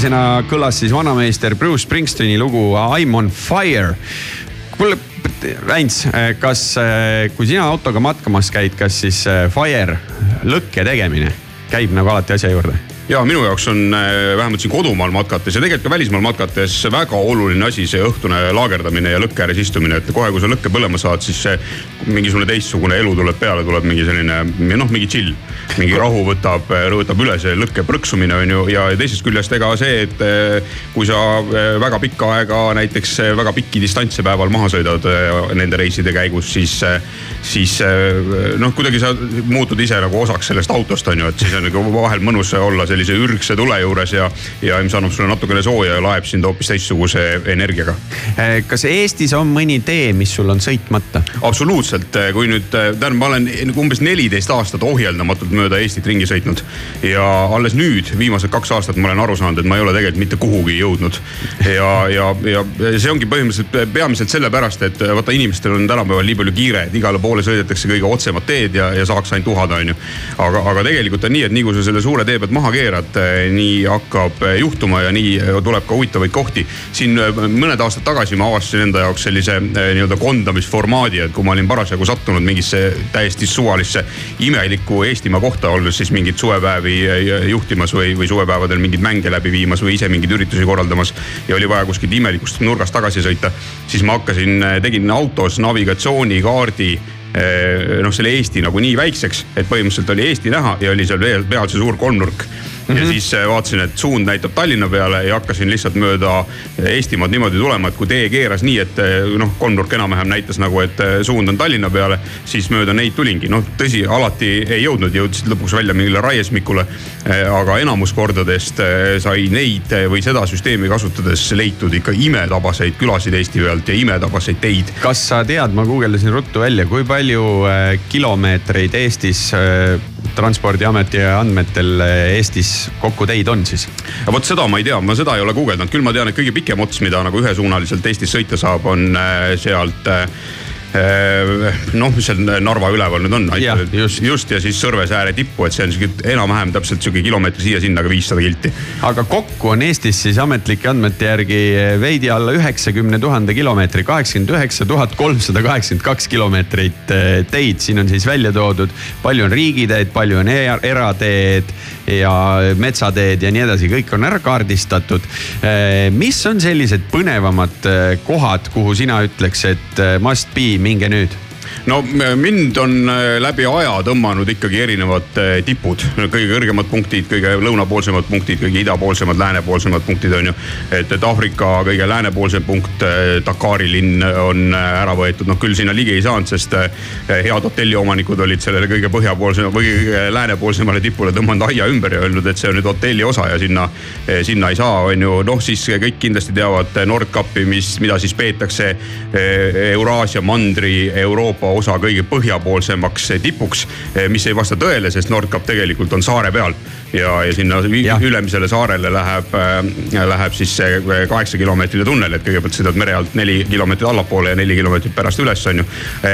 Sellisena kõlas siis vanameister Bruce Springsteeni lugu I m on fire. kuule, Väints, kas, kui sina autoga matkamas käid, kas siis äh, fire, lõkke tegemine käib nagu alati asja juurde? ja minu jaoks on äh, vähemalt siin kodumaal matkates ja tegelikult ka välismaal matkates väga oluline asi see õhtune laagerdamine ja lõkke ääres istumine, et kohe, kui sa lõkke põlema saad, siis mingisugune teistsugune elu tuleb peale, tuleb mingi selline noh, mingi chill. Mingi rahu võtab, võtab üle see lõkke prõksumine on ju ja teisest küljest ega see, et äh, kui sa äh, väga pikka aega näiteks äh, väga pikki distantse päeval maha sõidad äh, nende reiside käigus, siis, siis äh, noh, kuidagi sa muutud ise nagu osaks sellest autost on ju, et siis on nagu vahel mõnus olla sellise ürgse tule juures ja, ja mis annab sulle natukene sooja ja laeb sind hoopis teistsuguse energiaga. kas Eestis on mõni tee, mis sul on sõitmata? absoluutselt, kui nüüd, tähendab, ma olen umbes neliteist aastat ohjeldamatult mööda Eestit ringi sõitnud ja alles nüüd, viimased kaks aastat ma olen aru saanud, et ma ei ole tegelikult mitte kuhugi jõudnud. ja, ja, ja see ongi põhimõtteliselt peamiselt sellepärast, et vaata, inimestel on tänapäeval nii palju kiire, et igale poole sõidetakse kõige otsemat teed ja, ja saaks ainult uhada, onju. aga, aga tegelikult on nii, et nii kui sa selle suure tee pealt maha keerad, nii hakkab juhtuma ja nii tuleb ka huvitavaid kohti. siin eh, mõned aastad tagasi ma avastasin enda jaoks sellise eh, nii-öelda kondamisformaadi, et kui ma olin parasjagu sattunud mingisse täiesti suvalisse imelikku Eestimaa kohta, olles siis mingeid suvepäevi eh, juhtimas või, või suvepäevadel mingeid mänge läbi viimas või ise mingeid üritusi korraldamas ja oli vaja kuskilt imelikust nurgast tagasi sõita, siis ma hakkasin, tegin autos navigatsioonikaardi noh, selle Eesti nagu nii väikseks, et põhimõtteliselt oli Eesti näha ja oli seal veel peal see suur kolmnurk. Ja Mhm. siis eh, vaatasin, et suund näitab Tallinna peale ja hakkasin lihtsalt mööda Eestimaad niimoodi tulema, et kui tee keeras nii, et eh, noh, kolmnurk enam-vähem näitas nagu, et eh, suund on Tallinna peale, siis mööda neid tulingi. noh, tõsi, alati ei jõudnud, jõudsid lõpuks välja mingile raiesmikule. aga enamus kordadest sai neid või seda süsteemi kasutades leitud ikka imetabaseid külasid Eesti pealt ja imetabaseid teid kas sa tead, ma guugeldasin ruttu välja, kui palju äh, kilomeetreid Eestis äh, transpordiameti andmetel äh, Eestis kokku teid on siis? vot seda ma ei tea, ma seda ei ole guugeldanud, küll ma tean, et kõige pikem ots, mida nagu ühesuunaliselt Eestis sõita saab, on äh, sealt äh, noh, mis seal Narva üleval nüüd on, just. just ja siis Sõrvesääre tippu, et see on sihuke enam-vähem täpselt sihuke kilomeetri siia-sinna, aga viissada kilti. aga kokku on Eestis siis ametlike andmete järgi veidi alla üheksakümne tuhande kilomeetri, kaheksakümmend üheksa tuhat kolmsada kaheksakümmend kaks kilomeetrit eh, teid, siin on siis välja toodud. palju on riigiteed, palju on er- erateed ja metsateed ja nii edasi, kõik on ära kaardistatud. mis on sellised põnevamad eh, kohad, kuhu sina ütleks, et eh, must be, minge nüüd? No mind on äh, läbi aja tõmmanud ikkagi erinevad äh, tipud, kõige kõrgemad punktid, kõige lõunapoolsemad punktid, kõige idapoolsemad, läänepoolsemad punktid on ju. et, et Aafrika kõige läänepoolsem punkt, Dakari linn on äh, ära võetud, noh küll sinna ligi ei saanud, sest äh, head hotelliomanikud olid sellele kõige põhjapoolsema või kõige läänepoolsemale tipule tõmmanud aia ümber ja öelnud, et see on nüüd hotelli osa ja sinna, sinna ei saa, on ju. noh, siis kõik kindlasti teavad Nordkapi, mis, mida siis peetakse Euraasia mandri Euroopa osa kõige põhjapoolsemaks tipuks, mis ei vasta tõele, sest Nordkap tegelikult on saare peal ja, ja sinna Jah. ülemisele saarele läheb, läheb siis see kaheksa kilomeetrine tunnel, et kõigepealt sõidad mere alt neli kilomeetrit allapoole ja neli kilomeetrit pärast üles, on ju.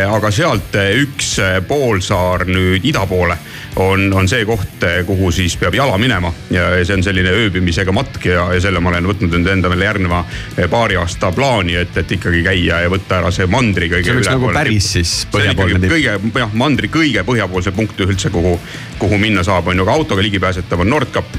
aga sealt üks poolsaar nüüd ida poole on, on see koht, kuhu siis peab jala minema ja see on selline ööbimisega matk ja, ja selle ma olen võtnud nüüd endale järgneva paari aasta plaani, et, et ikkagi käia ja võtta ära see mandri kõige see oleks nagu päris siis põhjapoolne tipp. kõige jah, mandri kõige põhjapoolsem punkt üldse, kuhu, kuhu minna saab, on ju, aga autoga ligipääsetav on Nordkap.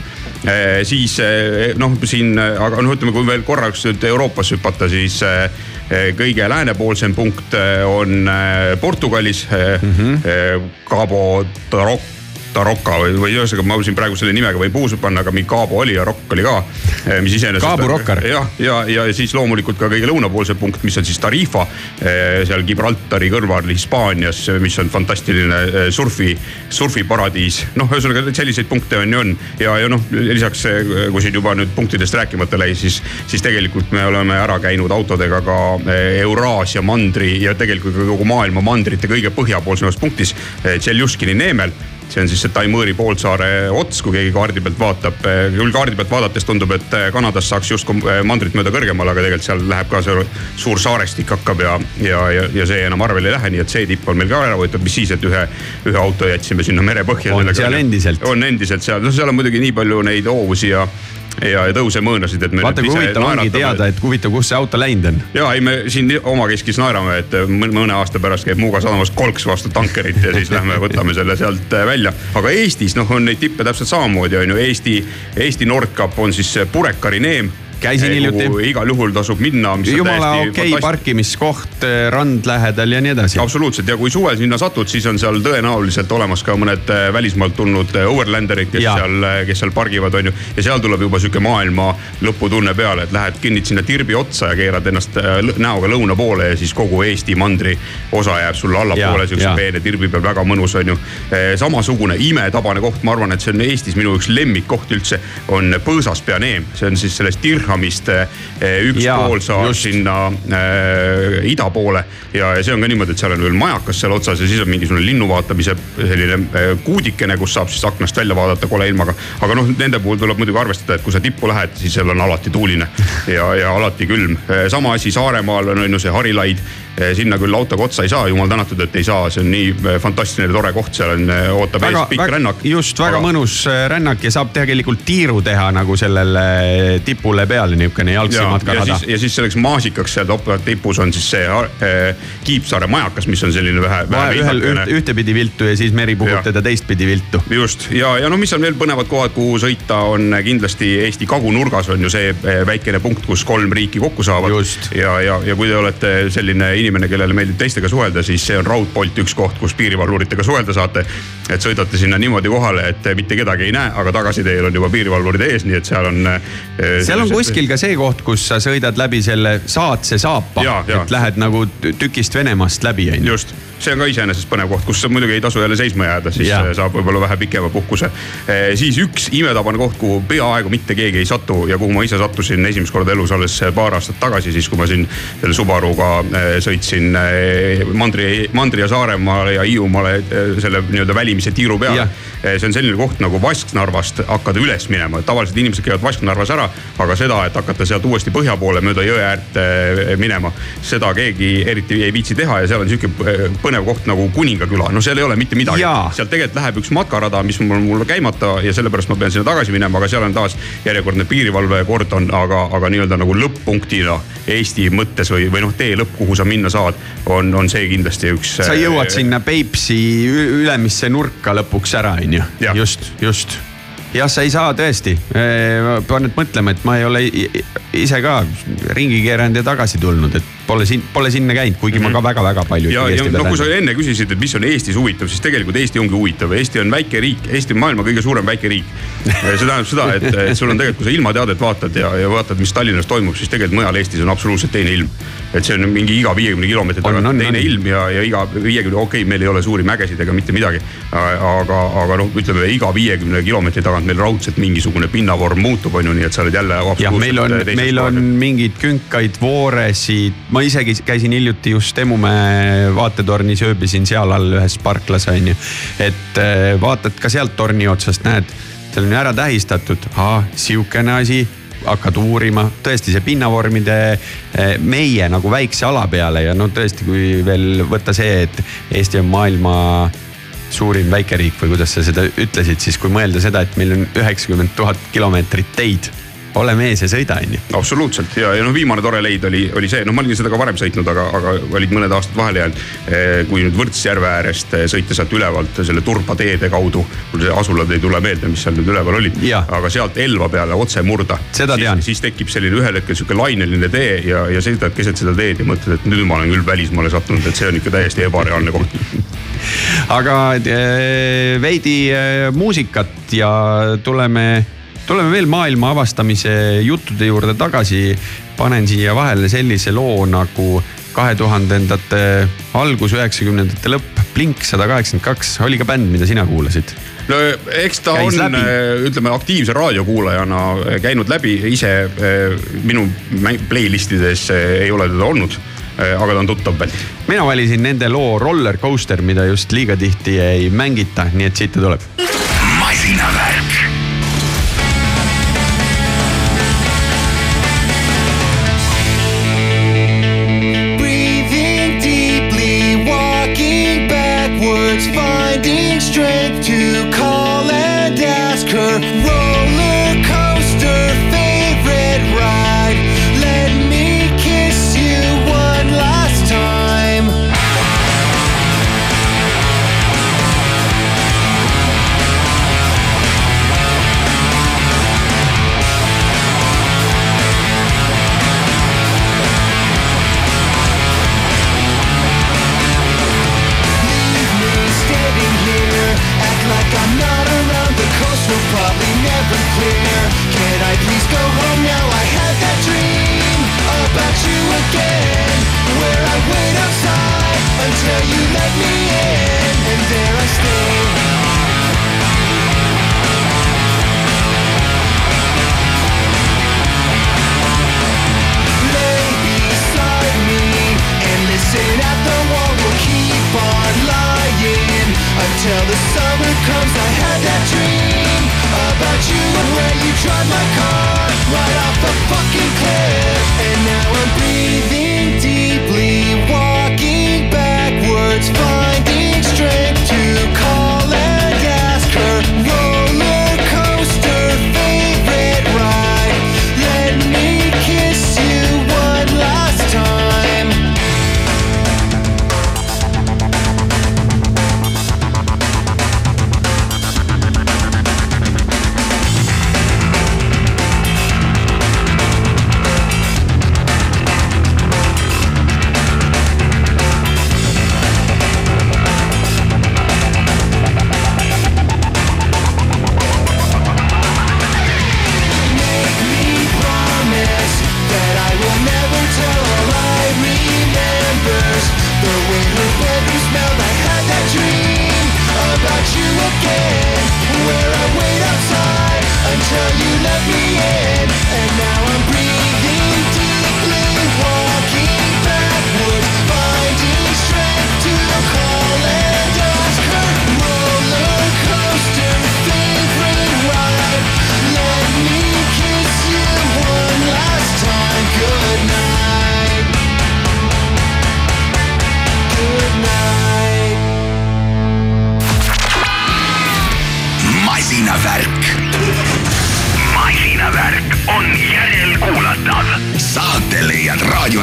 siis eh, noh, siin, aga noh, ütleme, kui veel korraks nüüd Euroopas hüpata, siis eh, kõige läänepoolsem punkt eh, on eh, Portugalis mm. -hmm. Cabo Tarok Taroka või, või ühesõnaga ma siin praegu selle nimega võin puusu panna, aga mingi Cabo oli ja Rokk oli ka, mis iseenesest. Cabo Rockar. jah, ja, ja, ja siis loomulikult ka kõige lõunapoolsem punkt, mis on siis Tarifa eh, seal Gibraltari kõrval Hispaanias, mis on fantastiline eh, surfi, surfiparadiis. noh, ühesõnaga selliseid punkte on ju on ja, ja noh, lisaks eh, kui siin juba nüüd punktidest rääkimata läi, siis, siis tegelikult me oleme ära käinud autodega ka eh, Euraasia mandri ja tegelikult kogu maailma mandrite kõige põhjapoolsemas punktis, Tšeljuskini neemel see on siis see Taimõõri poolsaare ots, kui keegi kaardi pealt vaatab. küll kaardi pealt vaadates tundub, et Kanadas saaks justkui eh, mandrit mööda kõrgemale, aga tegelikult seal läheb ka see suur saarestik hakkab ja, ja, ja, ja see enam arvele ei lähe, nii et see tipp on meil ka ära võetud, mis siis, et ühe, ühe auto jätsime sinna merepõhja. On seal endiselt? on endiselt seal, no seal on muidugi nii palju neid hoovusi ja, ja, ja tõusemõõnasid, et me. vaata kui huvitav ongi teada, et huvitav, kus see auto läinud on. ja ei, me siin omakeskis naerame, et mõne mõne aasta pärast käib Muuga sadamas kolks vastu tankerit ja siis lähme võtame selle sealt äh, välja. aga Eestis noh, on neid tippe täpselt samamoodi on ju Eesti, Eesti Nordkap on siis Purekari neem. Käisin hiljuti. igal juhul tasub minna. jumala okei okay, parkimiskoht, rand lähedal ja nii edasi. absoluutselt ja kui suvel sinna satud, siis on seal tõenäoliselt olemas ka mõned äh, välismaalt tulnud äh, overlanderid, kes Jaa. seal, kes seal pargivad, on ju. ja seal tuleb juba sihuke maailma lõputunne peale, et lähed kinnid sinna tirbi otsa ja keerad ennast näoga lõuna poole ja siis kogu Eesti mandri osa jääb sulle allapoole siukse peene tirbi peal, väga mõnus on ju. samasugune imetabane koht, ma arvan, et see on Eestis minu üks lemmikkoht üldse, on Põõsaspea neem, see on siis sellest Dirhamist äh, üks Jaa, poolsaar just. sinna äh, ida poole ja, ja see on ka niimoodi, et seal on veel majakas seal otsas ja siis on mingisugune linnu vaatamise selline äh, kuudikene, kus saab siis aknast välja vaadata kole ilmaga. aga noh, nende puhul tuleb muidugi arvestada, et kui sa tippu lähed, siis seal on alati tuuline ja, ja alati külm. sama asi Saaremaal on, on ju see Harilaid, sinna küll autoga otsa ei saa, jumal tänatud, et ei saa, see on nii eh, fantastiline tore koht, seal on, eh, ootab ees pikk rännak. just, väga Aga- mõnus rännak ja saab tegelikult tiiru teha nagu sellele tipule peale, niisugune ja, jalgsi ja matkarada siis, ja siis selleks maasikaks seal tipus on siis see Kiipsaare majakas, mis on selline vähe, vähe ühel üht, ühtepidi viltu ja siis meri puhub teda teistpidi viltu. just ja, ja no mis on veel põnevad kohad, kuhu sõita, on kindlasti Eesti kagunurgas on ju see eh, väikene punkt, kus kolm riiki kokku saavad. Ja, ja, ja kui te olete selline inimene, kellele meeldib teistega suhelda, siis see on raudpolt üks koht, kus piirivalvuritega suhelda saate. et sõidate sinna niimoodi kohale, et mitte kedagi ei näe, aga tagasiteel on juba piirivalvurid ees, nii et seal on. seal on kuskil ka see koht, kus sa sõidad läbi selle saatse saapa et lähed nagu tü- tükist Venemaast läbi, onju. just, see on ka iseenesest põnev koht, kus muidugi ei tasu jälle seisma jääda, siis ja. saab võib-olla vähe pikema puhkuse. siis üks imetabane koht, kuhu peaaegu mitte keegi ei satu ja kuhu ma ise sattusin esimest korda elus alles paar aastat tagasi, siis kui ma siin selle Subaruga eh, sõitsin eh, Mandri, Mandri ja Saaremaale ja Hiiumaale eh, selle nii-öelda välimise tiiru peale Jah.. see on selline koht nagu Vasknarvast hakata üles minema, tavaliselt inimesed käivad Vasknarvas ära, aga seda, et hakata sealt uuesti põhja poole mööda jõe äärt eh, minema, seda keegi eriti ei viitsi teha ja seal on sihuke eh, põnev koht nagu Kuningaküla, no seal ei ole mitte midagi Jaa.. sealt tegelikult läheb üks matkarada, mis mul, mul käimata ja sellepärast ma pean sinna tagasi minema, aga seal on taas järjekordne piirivalvekordon, aga, aga nii-öelda nagu lõpp-punktina Eesti mõttes või, või noh, tee lõpp, kuhu sa minna saad, on, on see kindlasti üks. sa jõuad sinna Peipsi ülemisse nurka lõpuks ära, onju Jah.. just, just. jah, sa ei saa tõesti, pean nüüd mõtlema, et ma ei ole ise ka ringi keeranud ja tagasi tulnud, et pole siin, pole sinna käinud, kuigi ma ka väga-väga palju Mhm. ja, ikkagi ja Eesti no kui sa enne küsisid, et mis on Eestis huvitav, siis tegelikult Eesti ongi huvitav, Eesti on väike riik, Eesti on maailma kõige suurem väike riik. see tähendab seda, et et sul on tegelikult, kui sa ilmateadet vaatad ja, ja vaatad, mis Tallinnas toimub, siis tegelikult mujal Eestis on absoluutselt teine ilm. et see on mingi iga viiekümne kilomeetri On, tagant on, teine on. ilm ja, ja iga viiekümne, okei okay,, meil ei ole suuri mägesid ega mitte midagi. aga, aga noh, ütleme iga viiekümne kilomeetri tagant meil raudselt mingisugune pinnavorm muutub, on ju, nii et sa oled jälle jah, meil on, meil on mingeid künkaid, vooresid, ma isegi käisin hiljuti just Emumäe vaatetornis, ööbisin seal all ühes parklas on ju. et eh, vaatad ka sealt torni otsast, näed, seal on ju ära tähistatud, sihukene asi hakkad uurima, tõesti see pinnavormide eh, meie nagu väikse ala peale ja no tõesti, kui veel võtta see, et Eesti on maailma suurim väikeriik või kuidas sa seda ütlesid, siis kui mõelda seda, et meil on üheksakümmend tuhat kilomeetrit teid, ole mees ja sõida, onju. absoluutselt ja, ja noh, viimane tore leid oli, oli see, noh, ma olin seda ka varem sõitnud, aga, aga olid mõned aastad vahele jäänud. kui nüüd Võrtsjärve äärest eh, sõita sealt ülevalt selle Turba teede kaudu, mul see asulad ei tule meelde, mis seal nüüd üleval olid aga sealt Elva peale otse murda. Seda tean. siis tekib selline ühel hetkel sihuke laineline tee ja, ja sõidad keset seda teed ja mõtled, et nüüd ma olen küll välismaale sattunud, et see on ikka täiesti ebareaalne koht. aga eh, veidi eh, muusikat ja tuleme, tuleme veel maailma avastamise juttude juurde tagasi. panen siia vahele sellise loo nagu kahe tuhandendate algus, üheksakümnendate lõpp, Blink sada kaheksakümmend kaks, oli ka bänd, mida sina kuulasid? no eks ta Käis on läbi., ütleme aktiivse raadiokuulajana äh, käinud läbi, ise äh, minu playlist ides äh, ei ole teda olnud, aga ta on tuttav bänd. mina valisin nende loo Roller Coaster, mida just liiga tihti ei mängita, nii et siit ta tuleb.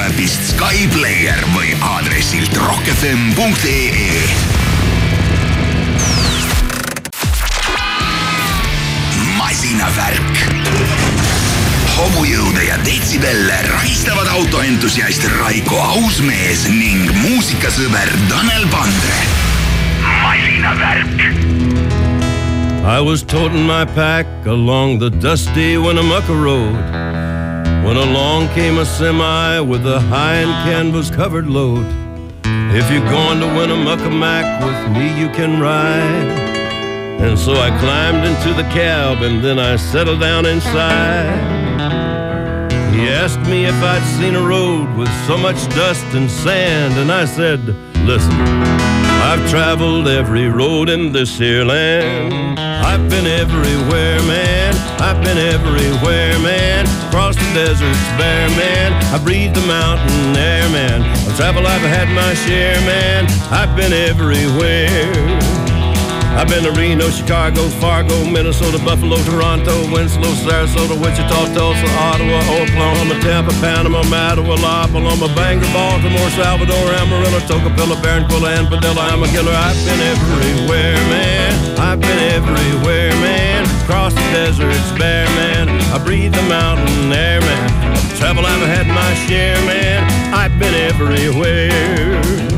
Raadioäpist Sky Player või aadressilt rockfm.ee. masinavärk. hobujõude ja detsibelle rahistavad autoentusiast Raiko Ausmees ning muusikasõber Tanel Pandre. masinavärk I was toting my pack along the dusty Winnemucca Road when along came a semi with a high and ah. canvas covered load. If you're going to Winnemucca Mac with me, you can ride. And so I climbed into the cab and then I settled down inside. He asked me if I'd seen a road with so much dust and sand, and I said, Listen, I've traveled every road in this here land. I've been everywhere, man. I've been everywhere, man. Across the deserts bare, man. I breathed the mountain air, man. Of travel I've had my share, man. I've been everywhere. I've been to Reno, Chicago, Fargo, Minnesota, Buffalo, Toronto, Winslow, Sarasota, Wichita, Tulsa, Ottawa, Oklahoma, Tampa, Panama, Mattawa, La Paloma, Bangor, Baltimore, Salvador, Amarillo, Tocopilla, Barranquilla, and Padilla. I'm a killer. I've been everywhere, man. I've been everywhere, man. Across the deserts bare, man. I breathe the mountain air, man. Travel I've had my share, man. I've been everywhere.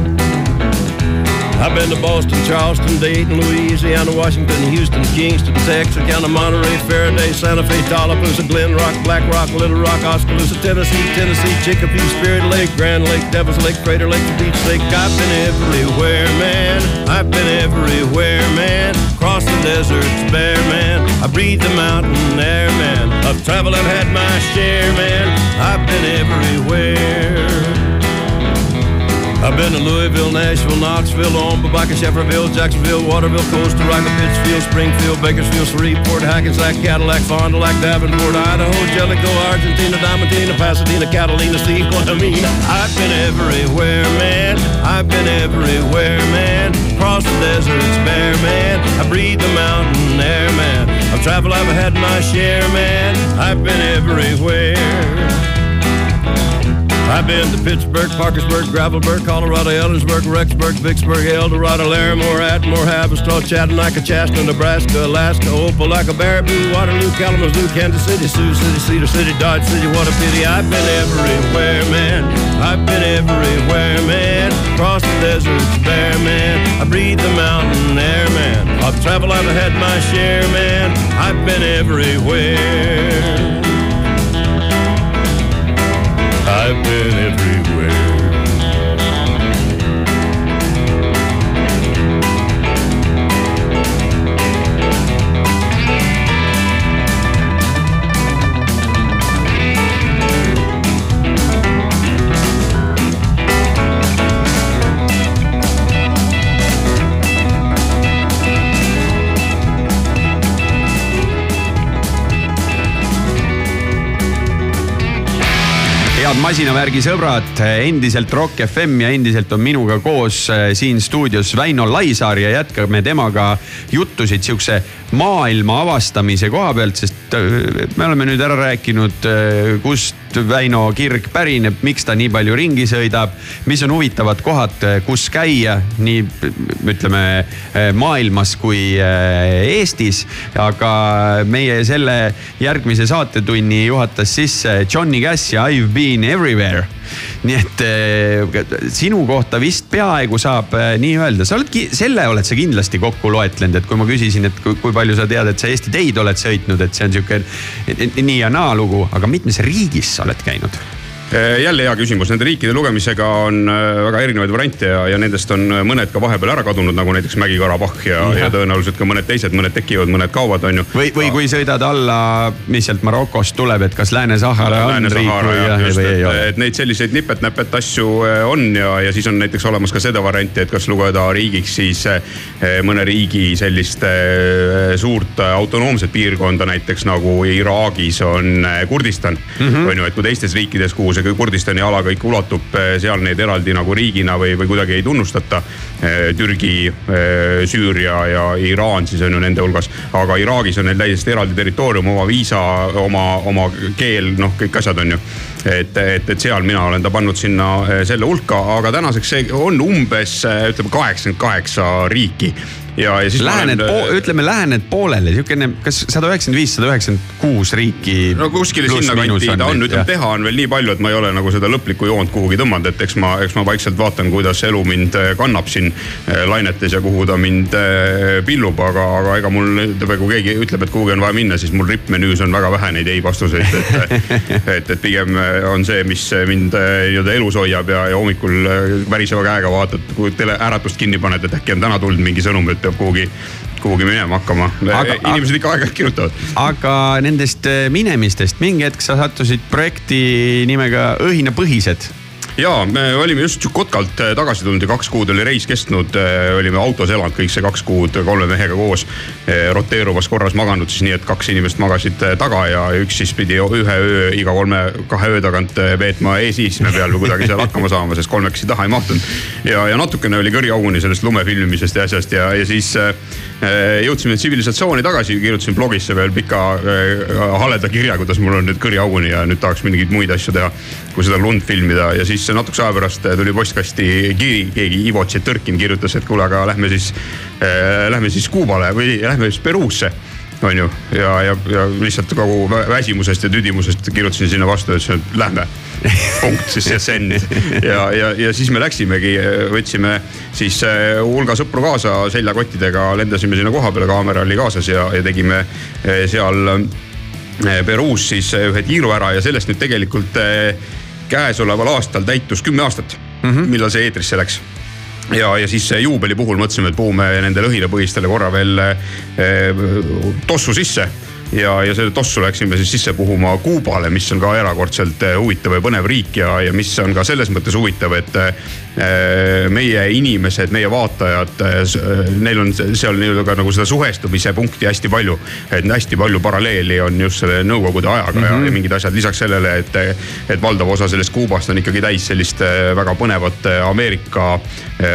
I've been to Boston, Charleston, Dayton, Louisiana, Washington, Houston, Kingston, Texarkana, Monterey, Faraday, Santa Fe, Tallapoosa, Glen Rock, Black Rock, Little Rock, Oskaloosa, Tennessee, Tennessee, Chicopee, Spirit Lake, Grand Lake, Devil's Lake, Crater Lake, Beach Lake. I've been everywhere, man. I've been everywhere, man. Across the deserts bare, man. I breathe the mountain air, man. Of travel I've had my share, man. I've been everywhere. I've been to Louisville, Nashville, Knoxville, Omaha, Shefferville, Jacksonville, Waterville, Costa Rica, Pittsfield, Springfield, Bakersfield, Shreveport, Hackensack, Cadillac, Fond du Lac, Davenport, Idaho, Jellicoe, Argentina, Diamantina, Pasadena, Catalina, I mean? I've been everywhere, man. I've been everywhere, man. Across the deserts bare, man. I breathe the mountain air, man. I've traveled, I've had my share, man. I've been everywhere. I've been to Pittsburgh, Parkersburg, Gravelburg, Colorado, Ellensburg, Rexburg, Vicksburg, El Dorado, Larimore, Atmore, Haverstraw, Chattanooga, Chastity, Nebraska, Alaska, Opelika, Baraboo, Waterloo, Kalamazoo, Kansas City, Sioux City, Cedar City, Dodge City. What a pity. I've been everywhere, man. I've been everywhere, man. Across the deserts bare, man. I breathe the mountain air, man. I've traveled, I've had my share, man. I've been everywhere. I've been everywhere. Head masinavärgi sõbrad, endiselt Rock FM ja endiselt on minuga koos äh, siin stuudios Väino Laisaar ja jätkame temaga juttusid sihukese maailma avastamise koha pealt, sest äh, me oleme nüüd ära rääkinud, äh, kust Väino kirg pärineb, miks ta nii palju ringi sõidab, mis on huvitavad kohad, kus käia nii ütleme maailmas kui Eestis. aga meie selle järgmise saatetunni juhatas sisse Johnny Cash ja I've been everywhere nii et eh, sinu kohta vist peaaegu saab eh, nii öelda, sa oled, selle oled sa kindlasti kokku loetlenud, et kui ma küsisin, et kui, kui palju sa tead, et sa Eesti teid oled sõitnud, et see on sihuke nii ja naa lugu, aga mitmes riigis sa oled käinud? Jälle hea küsimus, nende riikide lugemisega on äh, väga erinevaid variante ja, ja nendest on äh, mõned ka vahepeal ära kadunud, nagu näiteks Mägi-Karabahh ja, ja., ja tõenäoliselt ka mõned teised, mõned tekivad, mõned kaovad, on ju. või, või kui sõidad alla, mis sealt Marokost tuleb, et kas Lääne-Sahara on Lääne riik või, jah, just, või ei et, ole? et neid selliseid nipet-näpet asju äh, on ja, ja siis on näiteks olemas ka seda varianti, et kas lugeda riigiks siis mõne riigi sellist suurt autonoomset piirkonda, näiteks nagu Iraagis on Kurdistan mm. -hmm. on ju, et kui teistes riikides, kuhu kuhu see Kurdistani ala kõik ulatub, seal neid eraldi nagu riigina või, või kuidagi ei tunnustata. Türgi, Süüria ja Iraan siis on ju nende hulgas, aga Iraagis on neil täiesti eraldi territoorium, oma viisa, oma, oma keel, noh, kõik asjad on ju. et, et, et seal mina olen ta pannud sinna eh, selle hulka, aga tänaseks see on umbes eh, ütleme kaheksakümmend kaheksa riiki ja, ja siis. Lähened, olen, ütleme, lähened poolele, siukene, kas sada üheksakümmend viis, sada üheksakümmend kuus riiki. no kuskile sinnakanti ta on, ütleme teha on veel nii palju, et ma ei ole nagu seda lõplikku joont kuhugi tõmmanud, et eks ma, eks ma vaikselt vaatan, kuidas elu mind eh, kannab siin lainetes ja kuhu ta mind pillub, aga, aga ega mul ütleme, kui keegi ütleb, et kuhugi on vaja minna, siis mul rippmenüüs on väga vähe neid ei vastuseid, et et, et pigem on see, mis mind nii-öelda elus hoiab ja, ja hommikul väriseva käega vaatad, kui tele äratust kinni paned, et äkki on täna tulnud mingi sõnum, et peab kuhugi kuhugi minema hakkama. inimesed ikka aeg-ajalt kirjutavad. aga nendest minemistest mingi hetk sa sattusid projekti nimega Õhinapõhised ja me olime just Tšukotkalt äh, tagasi tulnud ja kaks kuud oli reis kestnud. olime autos elanud kõik see kaks kuud kolme mehega koos. roteeruvas korras maganud siis nii, et kaks inimest magasid äh, taga ja üks siis pidi ühe öö iga kolme, kahe öö tagant äh, veetma eesistme peal või kuidagi seal hakkama saama, sest kolmekesi taha ei mahtunud. ja, ja natukene oli kõriauguni sellest lume filmimisest ja asjast ja, ja siis jõudsime tsivilisatsiooni tagasi, kirjutasin blogisse veel pika haleda kirja, kuidas mul on nüüd kõriauguni ja nüüd tahaks mingeid muid asju teha, kui seda lund filmida ja siis natukese aja pärast tuli postkasti kiri, keegi Ivo Tšetõrkin kirjutas, et kuule, aga lähme siis äh,, lähme siis Kuubale või lähme siis Peruusse on ju, ja, ja, ja lihtsalt kogu väsimusest ja tüdimusest kirjutasin sinna vastu, ütlesin, et lähme. Punkt, siis see send ja, ja, ja siis me läksimegi, võtsime siis hulga sõpru kaasa seljakottidega, lendasime sinna koha peale, kaamera oli kaasas ja, ja tegime seal Peruus siis ühe tiiru ära ja sellest nüüd tegelikult käesoleval aastal täitus kümme aastat mm, -hmm. millal see eetrisse läks. Ja, ja siis juubeli puhul mõtlesime, et puhume nendele õhinapõhistele korra veel tossu sisse ja, ja selle tossu läksime siis sisse puhuma Kuubale, mis on ka erakordselt eh, huvitav ja põnev riik ja, ja mis on ka selles mõttes huvitav, et eh, meie inimesed, meie vaatajad, eh, neil on seal nii-öelda ka nagu seda suhestumise punkti hästi palju. et hästi palju paralleeli on just selle nõukogude ajaga mm -hmm. ja, ja mingid asjad lisaks sellele, et, et valdav osa sellest Kuubast on ikkagi täis sellist väga põnevat Ameerika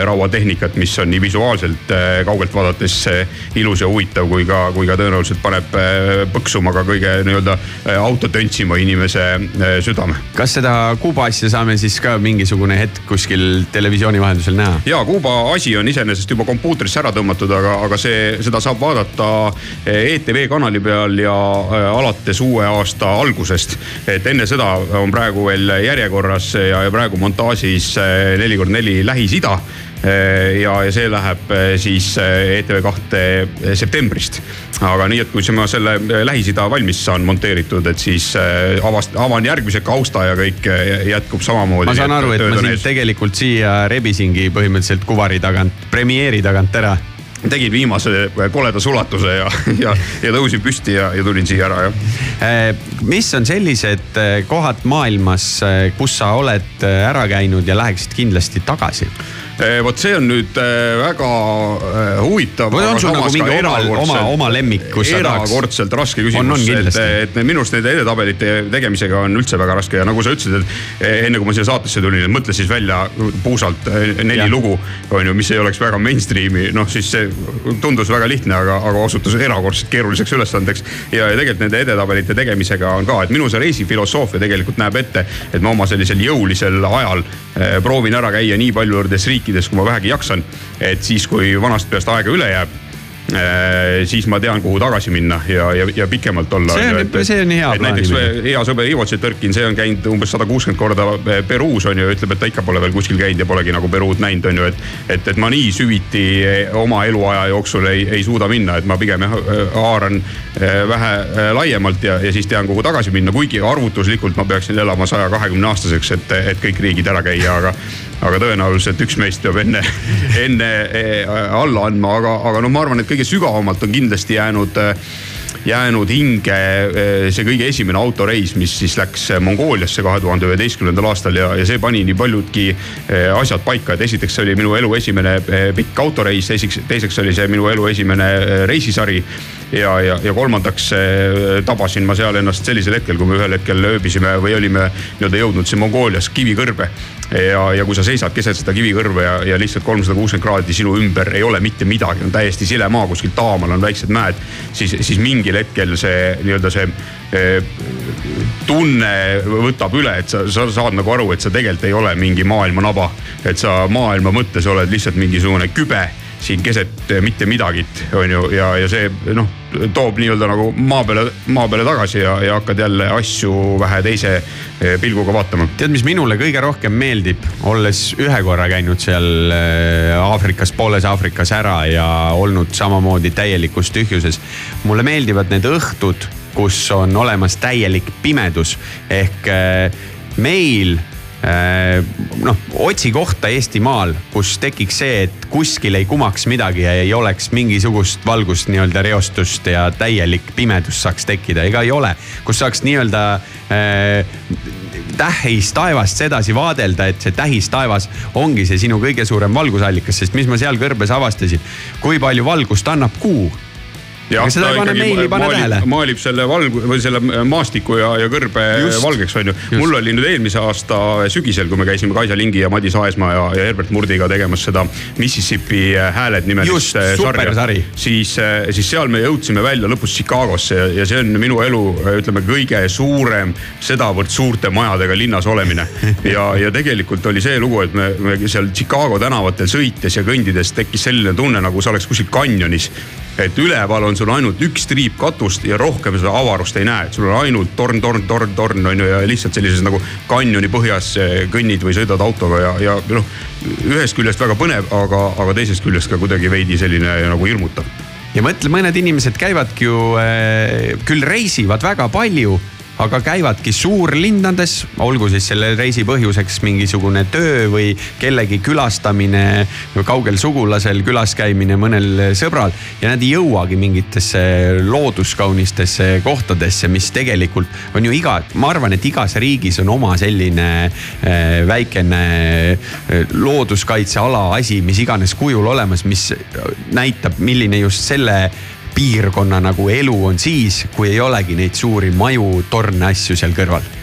rauatehnikat, mis on nii visuaalselt kaugelt vaadates ilus ja huvitav kui ka, kui ka tõenäoliselt paneb põksuma ka kõige nii-öelda auto töntsima inimese südame. kas seda Kuuba asja saame siis ka mingisugune hetk kuskil televisiooni vahendusel näha? ja Kuuba asi on iseenesest juba kompuutrisse ära tõmmatud, aga, aga see, seda saab vaadata ETV kanali peal ja alates uue aasta algusest. et enne seda on praegu veel järjekorras ja, ja praegu montaažis neli kord neli Lähis-Ida ja, ja see läheb siis ETV kahte septembrist. aga nii, et kui ma selle Lähis-Ida valmis saan monteeritud, et siis avast-, avan järgmise kausta ja kõik jätkub samamoodi. ma saan aru, et ma sind tegelikult siia rebisingi põhimõtteliselt kuvari tagant, premeeri tagant ära tegin viimase koleda sulatuse ja, ja, ja tõusin püsti ja, ja tulin siia ära, jah. mis on sellised kohad maailmas, kus sa oled ära käinud ja läheksid kindlasti tagasi? Vot see on nüüd väga huvitav. või on sul nagu mingi oma, oma, oma lemmik, kus sa tahaks? erakordselt raske küsimus, et, et minu arust nende edetabelite tegemisega on üldse väga raske ja nagu sa ütlesid, et enne kui ma siia saatesse tulin, et mõtle siis välja puusalt neli ja. lugu, on ju, mis ei oleks väga mainstream'i, noh siis see tundus väga lihtne, aga, aga osutus erakordselt keeruliseks ülesandeks. ja, ja tegelikult nende edetabelite tegemisega on ka, et minu see reisifilosoofia tegelikult näeb ette, et ma oma sellisel jõulisel ajal eh, proovin ära käia nii paljudes riikides, kui ma vähegi jaksan. et siis, kui vanast peast aega üle jääb siis ma tean, kuhu tagasi minna ja, ja, ja pikemalt olla. see on, see on hea plaan. näiteks hea sõber Ivo Tšetõrkin, see on käinud umbes sada kuuskümmend korda Peruus on ju, ütleb, et ta ikka pole veel kuskil käinud ja polegi nagu Peruud näinud, on ju, et. et, et ma nii süviti oma eluaja jooksul ei, ei suuda minna, et ma pigem jah haaran vähe laiemalt ja, ja siis tean, kuhu tagasi minna, kuigi arvutuslikult ma peaksin elama saja kahekümne aastaseks, et, et kõik riigid ära käia, aga aga tõenäoliselt üks meist peab enne, enne alla andma, aga, aga noh, ma arvan, et kõige sügavamalt on kindlasti jäänud jäänud hinge see kõige esimene autoreis, mis siis läks Mongooliasse kahe tuhande üheteistkümnendal aastal ja, ja see pani nii paljudki asjad paika, et esiteks see oli minu elu esimene pikk autoreis, teiseks, teiseks oli see minu elu esimene reisisari ja, ja, ja kolmandaks eh, tabasin ma seal ennast sellisel hetkel, kui me ühel hetkel ööbisime või olime nii-öelda jõudnud siin Mongoolias kivikõrbe. ja, ja kui sa seisad keset seda kivikõrve ja, ja lihtsalt kolmsada kuuskümmend kraadi sinu ümber ei ole mitte midagi, on täiesti sile maa, kuskil taamal on väiksed mäed. siis, siis mingil hetkel see nii-öelda see eh, tunne võtab üle, et sa, sa saad nagu aru, et sa tegelikult ei ole mingi maailma naba. et sa maailma mõttes oled lihtsalt mingisugune kübe siin keset mitte midagit, on ju, ja, ja see noh, toob nii-öelda nagu maa peale, maa peale tagasi ja, ja hakkad jälle asju vähe teise eh, pilguga vaatama. tead, mis minule kõige rohkem meeldib, olles ühe korra käinud seal äh, Aafrikas, pooles Aafrikas ära ja olnud samamoodi täielikus tühjuses. mulle meeldivad need õhtud, kus on olemas täielik pimedus ehk meil noh, otsi kohta Eestimaal, kus tekiks see, et kuskil ei kumaks midagi ja ei oleks mingisugust valgust nii-öelda reostust ja täielik pimedus saaks tekkida, ega ei ole, kus saaks nii-öelda äh, tähis taevast sedasi vaadelda, et see tähis taevas ongi see sinu kõige suurem valgusallikas, sest mis ma seal kõrbes avastasin, kui palju valgust annab kuu Aga seda ei pane meili, pane tähele. maalib selle valgu või selle maastiku ja, ja kõrbe Just. valgeks on ju. mul oli nüüd eelmise aasta sügisel, kui me käisime Kaisa Lingi ja Madis Aesmaa ja, ja Herbert Murdiga tegemas seda Mississippi hääled nimelist eh, supersari. siis, siis seal me jõudsime välja lõpus Chicagosse ja, ja see on minu elu, ütleme kõige suurem sedavõrd suurte majadega linnas olemine. ja, ja tegelikult oli see lugu, et me, me seal Chicago tänavatel sõites ja kõndides tekkis selline tunne, nagu sa oleks kuskil kanjonis et üleval on sul ainult üks triip katust ja rohkem seda avarust ei näe, et sul on ainult torn, torn, torn, torn on ju ja lihtsalt sellises nagu kanjoni põhjas eh, kõnnid või sõidad autoga ja, ja noh. ühest küljest väga põnev, aga, aga teisest küljest ka kuidagi veidi selline nagu hirmutav. ja mõtle, mõned inimesed käivadki ju äh,, küll reisivad väga palju, aga käivadki suurlinnades, olgu siis selle reisi põhjuseks mingisugune töö või kellegi külastamine, kaugel sugulasel külas käimine mõnel sõbral ja nad ei jõuagi mingitesse looduskaunistesse kohtadesse, mis tegelikult on ju iga, ma arvan, et igas riigis on oma selline äh, väikene äh, looduskaitseala asi, mis iganes kujul olemas, mis näitab, milline just selle piirkonna nagu elu on siis, kui ei olegi neid suuri maju, torne, asju seal kõrval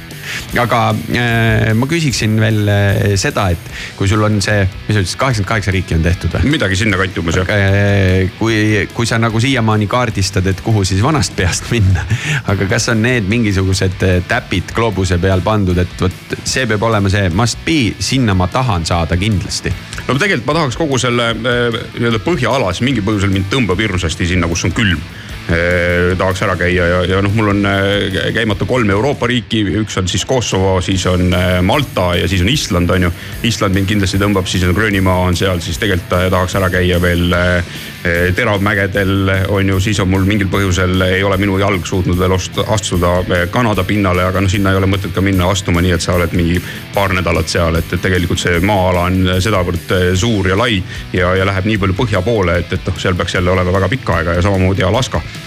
aga äh, ma küsiksin veel äh, seda, et kui sul on see, mis sa ütlesid, kaheksakümmend kaheksa riiki on tehtud või? midagi sinnakanti umbes jah. Äh, kui, kui sa nagu siiamaani kaardistad, et kuhu siis vanast peast minna, aga kas on need mingisugused äh, täpid gloobuse peal pandud, et vot see peab olema see must be, sinna ma tahan saada kindlasti. no tegelikult ma tahaks kogu selle nii-öelda põhjaala, siis mingil põhjusel mind tõmbab hirmsasti sinna, kus on külm tahaks ära käia ja, ja noh, mul on eh, käimata kolm Euroopa riiki, üks on siis Kosovo, siis on eh, Malta ja siis on Island, on ju. Island mind kindlasti tõmbab, siis on Gröönimaa on seal, siis tegelikult eh, tahaks ära käia veel eh, eh, teravmägedel on ju, siis on mul mingil põhjusel ei ole minu jalg suutnud veel astuda eh, Kanada pinnale, aga noh, sinna ei ole mõtet ka minna astuma, nii et sa oled mingi paar nädalat seal, et, et tegelikult see maa-ala on sedavõrd eh, suur ja lai ja, ja läheb nii palju põhja poole, et, et noh, seal peaks jälle olema väga pikka aega ja samamoodi Alaska. Eh,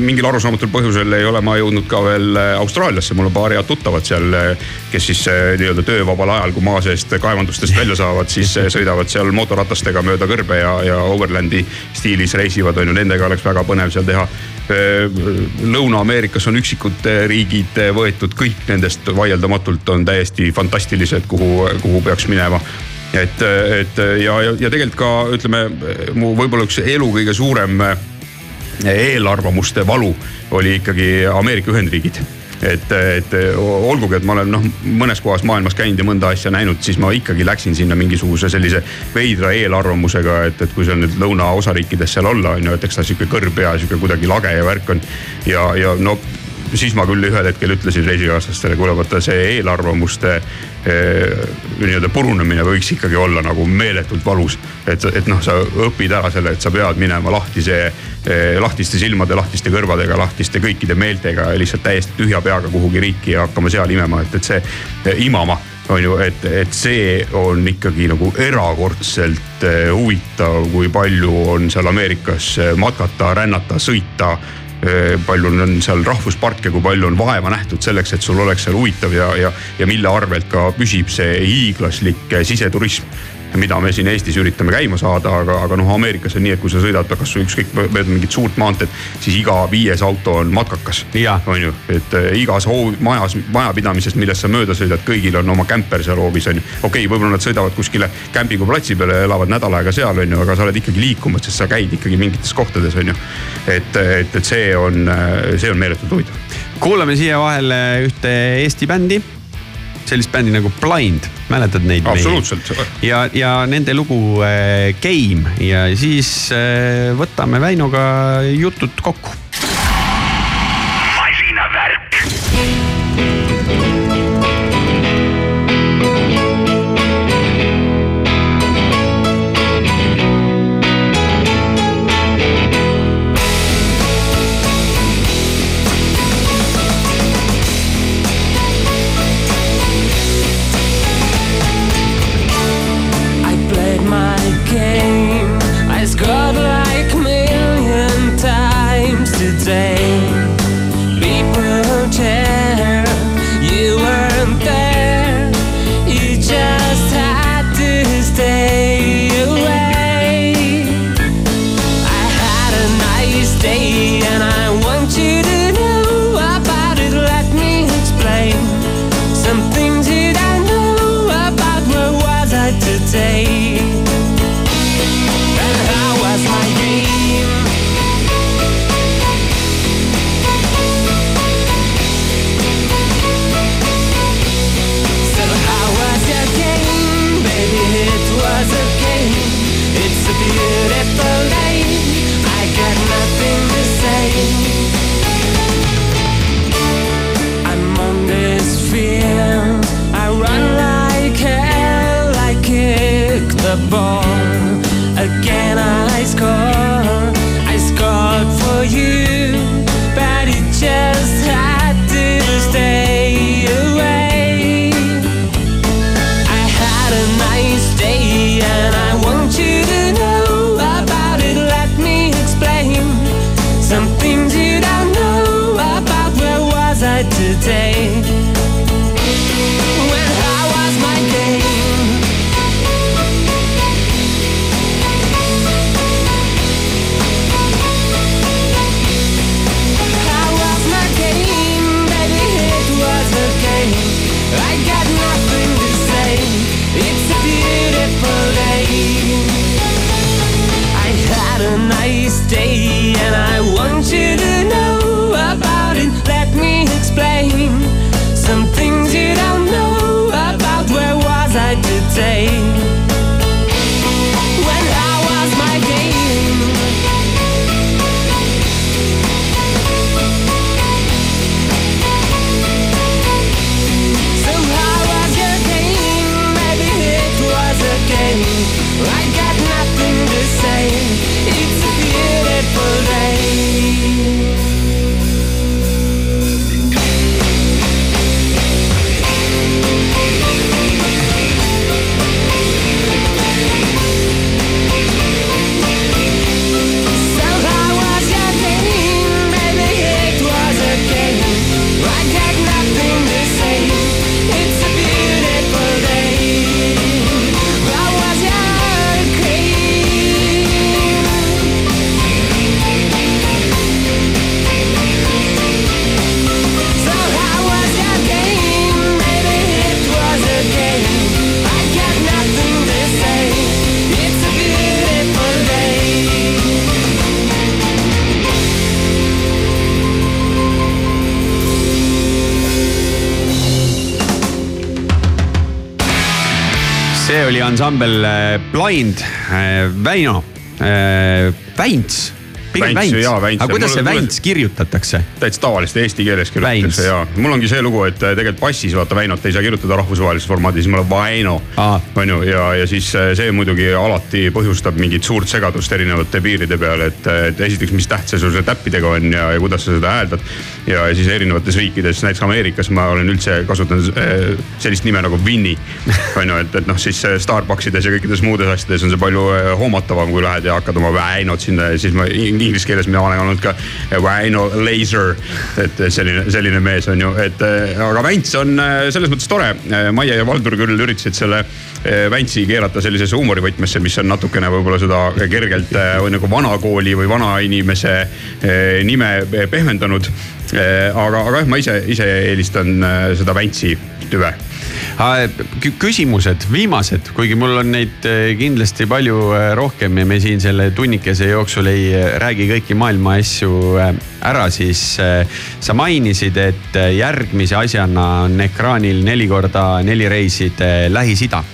mingil arusaamatul põhjusel ei ole ma jõudnud ka veel eh, Austraaliasse, mul on paar head tuttavat seal, kes siis eh, nii-öelda töövabal ajal, kui maa seest kaevandustest välja saavad, siis sõidavad seal motoratastega mööda kõrbe ja, ja overland'i stiilis reisivad, on ju, nendega oleks väga põnev seal teha. Lõuna-Ameerikas on üksikud riigid võetud, kõik nendest vaieldamatult on täiesti fantastilised, kuhu, kuhu peaks minema. Et, et ja, ja, ja tegelikult ka ütleme mu võib-olla üks elu kõige suurem eh, eelarvamuste valu oli ikkagi Ameerika Ühendriigid et, et olgugi, et ma olen noh, mõnes kohas maailmas käinud ja mõnda asja näinud, siis ma ikkagi läksin sinna mingisuguse sellise veidra eelarvamusega, et, et kui seal nüüd lõunaosariikides seal olla on ju, et eks ta sihuke kõrb ja sihuke kuidagi lage ja värk on. ja, ja no siis ma küll ühel hetkel ütlesin reisikaaslastele, kuule vaata see eelarvamuste eh, nii-öelda purunemine võiks ikkagi olla nagu meeletult valus. et, et noh, sa õpid ära selle, et sa pead minema lahtise eh,, lahtiste silmade, lahtiste kõrvadega, lahtiste kõikide meeltega lihtsalt täiesti tühja peaga kuhugi riiki ja hakkama seal imema, et, et see eh, imama on ju, et, et see on ikkagi nagu erakordselt huvitav, kui palju on seal Ameerikas matkata, rännata, sõita palju on seal rahvusparke, kui palju on vaeva nähtud selleks, et sul oleks seal huvitav ja, ja, ja mille arvelt ka püsib see hiiglaslik eh, siseturism. Mida me siin Eestis üritame käima saada, aga, aga noh, Ameerikas on nii, et kui sa sõidad kasvõi ükskõik mööda mingit suurt maanteed, siis iga viies auto on matkakas. on ju, et äh, igas hoovi, majas, majapidamises, millest sa mööda sõidad, kõigil on oma kämper seal hoovis on ju. okei okay,, võib-olla nad sõidavad kuskile kämpinguplatsi peale ja elavad nädal aega seal on ju, aga sa oled ikkagi liikumas, sest sa käid ikkagi mingites kohtades on ju. et, et, et see on, see on meeletult huvitav. kuulame siia vahele ühte Eesti bändi sellist bändi nagu Blind, mäletad neid? Absoluutselt. ja, ja nende lugu äh, Game ja siis äh, võtame Väinoga jutud kokku. Äh, Blind, Väino, Väints, pigem Väints, aga kuidas see Väints kirjutatakse? täitsa tavaliselt eesti keeles kirjutatakse ja mul ongi see lugu, et äh, tegelikult passis vaata Väinot ei saa kirjutada rahvusvahelises formaadis, mul on Vaino. on ju, ja, ja siis äh, see muidugi alati põhjustab mingit suurt segadust erinevate piiride peal, et, et esiteks, mis täht see sul see täppidega on ja, ja kuidas sa seda hääldad. Ja, siis erinevates riikides, näiteks Ameerikas ma olen üldse kasutanud äh, sellist nime nagu Winnie. on ju, et, et noh, siis äh, Starbucksides ja kõikides muudes asjades on see palju äh, hoomatavam, kui lähed ja hakkad oma Väinot sinna ja siis ma in- inglise keeles mina olen olnud ka Rhino Laser. et selline, selline mees on ju, et aga Vänts on selles mõttes tore. Maie ja Valdur küll üritasid selle Väntsi keerata sellisesse huumorivõtmesse, mis on natukene võib-olla seda kergelt nagu vanakooli või vanainimese nime pehmendanud. Aga, aga jah, ma ise, ise eelistan äh, seda Väntsi tüve. Kü- küsimused, viimased, kuigi mul on neid eh, kindlasti palju eh, rohkem ja me siin selle tunnikese jooksul ei räägi kõiki maailma asju ära, siis sa mainisid, et järgmise asjana on ekraanil neli korda neli reisid eh, Lähis-Ida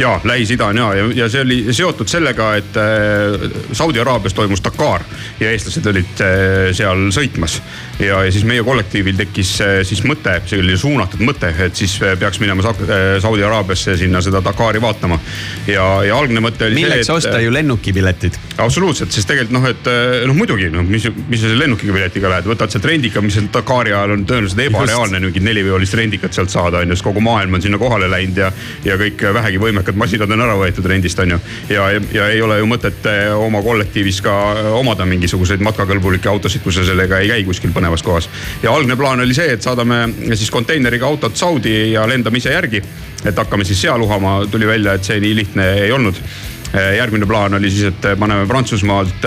ja Lähis-Ida on ja, ja, ja see oli seotud sellega, et äh, Saudi Araabias toimus Dakar ja eestlased olid äh, seal sõitmas. ja, ja siis meie kollektiivil tekkis äh, siis mõte, see oli suunatud mõte, et siis peaks minema Sa- Saudi Araabiasse sinna seda Dakari vaatama. ja, ja algne mõte oli milleks see, osta ju lennukipiletid? absoluutselt, sest tegelikult noh, et noh muidugi noh, mis, mis sa selle lennukiga piletiga lähed, võtad sealt rendika, mis seal Dakari ajal on tõenäoliselt ebareaalne mingit neliveolist rendikat sealt saada on ju, sest kogu maailm on sinna kohale läinud ja, ja kõik vähegi võimekad masinad on ära võetud rendist on ju. ja, ja, ei ole ju mõtet äh, oma kollektiivis ka äh, omada mingisuguseid matkakõlbulikke autosid, kui sa sellega ei käi kuskil põnevas kohas. ja algne plaan oli see, et saadame siis konteineriga autot Saudi ja lendame ise järgi. et hakkame siis seal uhama, tuli välja, et see nii lihtne ei olnud järgmine plaan oli siis, et paneme Prantsusmaalt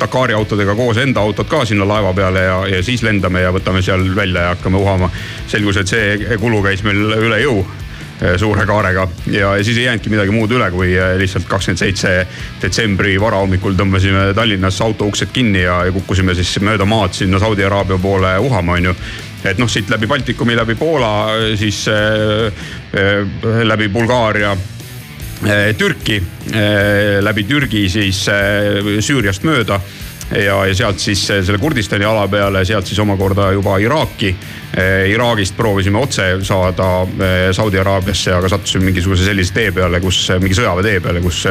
Dakari autodega koos enda autod ka sinna laeva peale ja, ja siis lendame ja võtame seal välja ja hakkame uhama. selgus, et see kulu käis meil üle jõu suure kaarega. Ja, ja siis ei jäänudki midagi muud üle, kui äh, lihtsalt kakskümmend seitse detsembri varahommikul tõmbasime Tallinnas auto uksed kinni ja, ja kukkusime siis mööda maad sinna Saudi Araabia poole uhama, on ju. Et noh, siit läbi Baltikumi, läbi Poola, siis äh, äh, läbi Bulgaaria äh, Türki, läbi Türgi siis äh, Süüriast mööda ja, ja sealt siis äh, selle Kurdistani ala peale, sealt siis omakorda juba Iraaki. Iraagist proovisime otse saada äh, Saudi Araabiasse, aga sattusime mingisuguse sellise tee peale, kus, mingi sõjaväetee peale, kus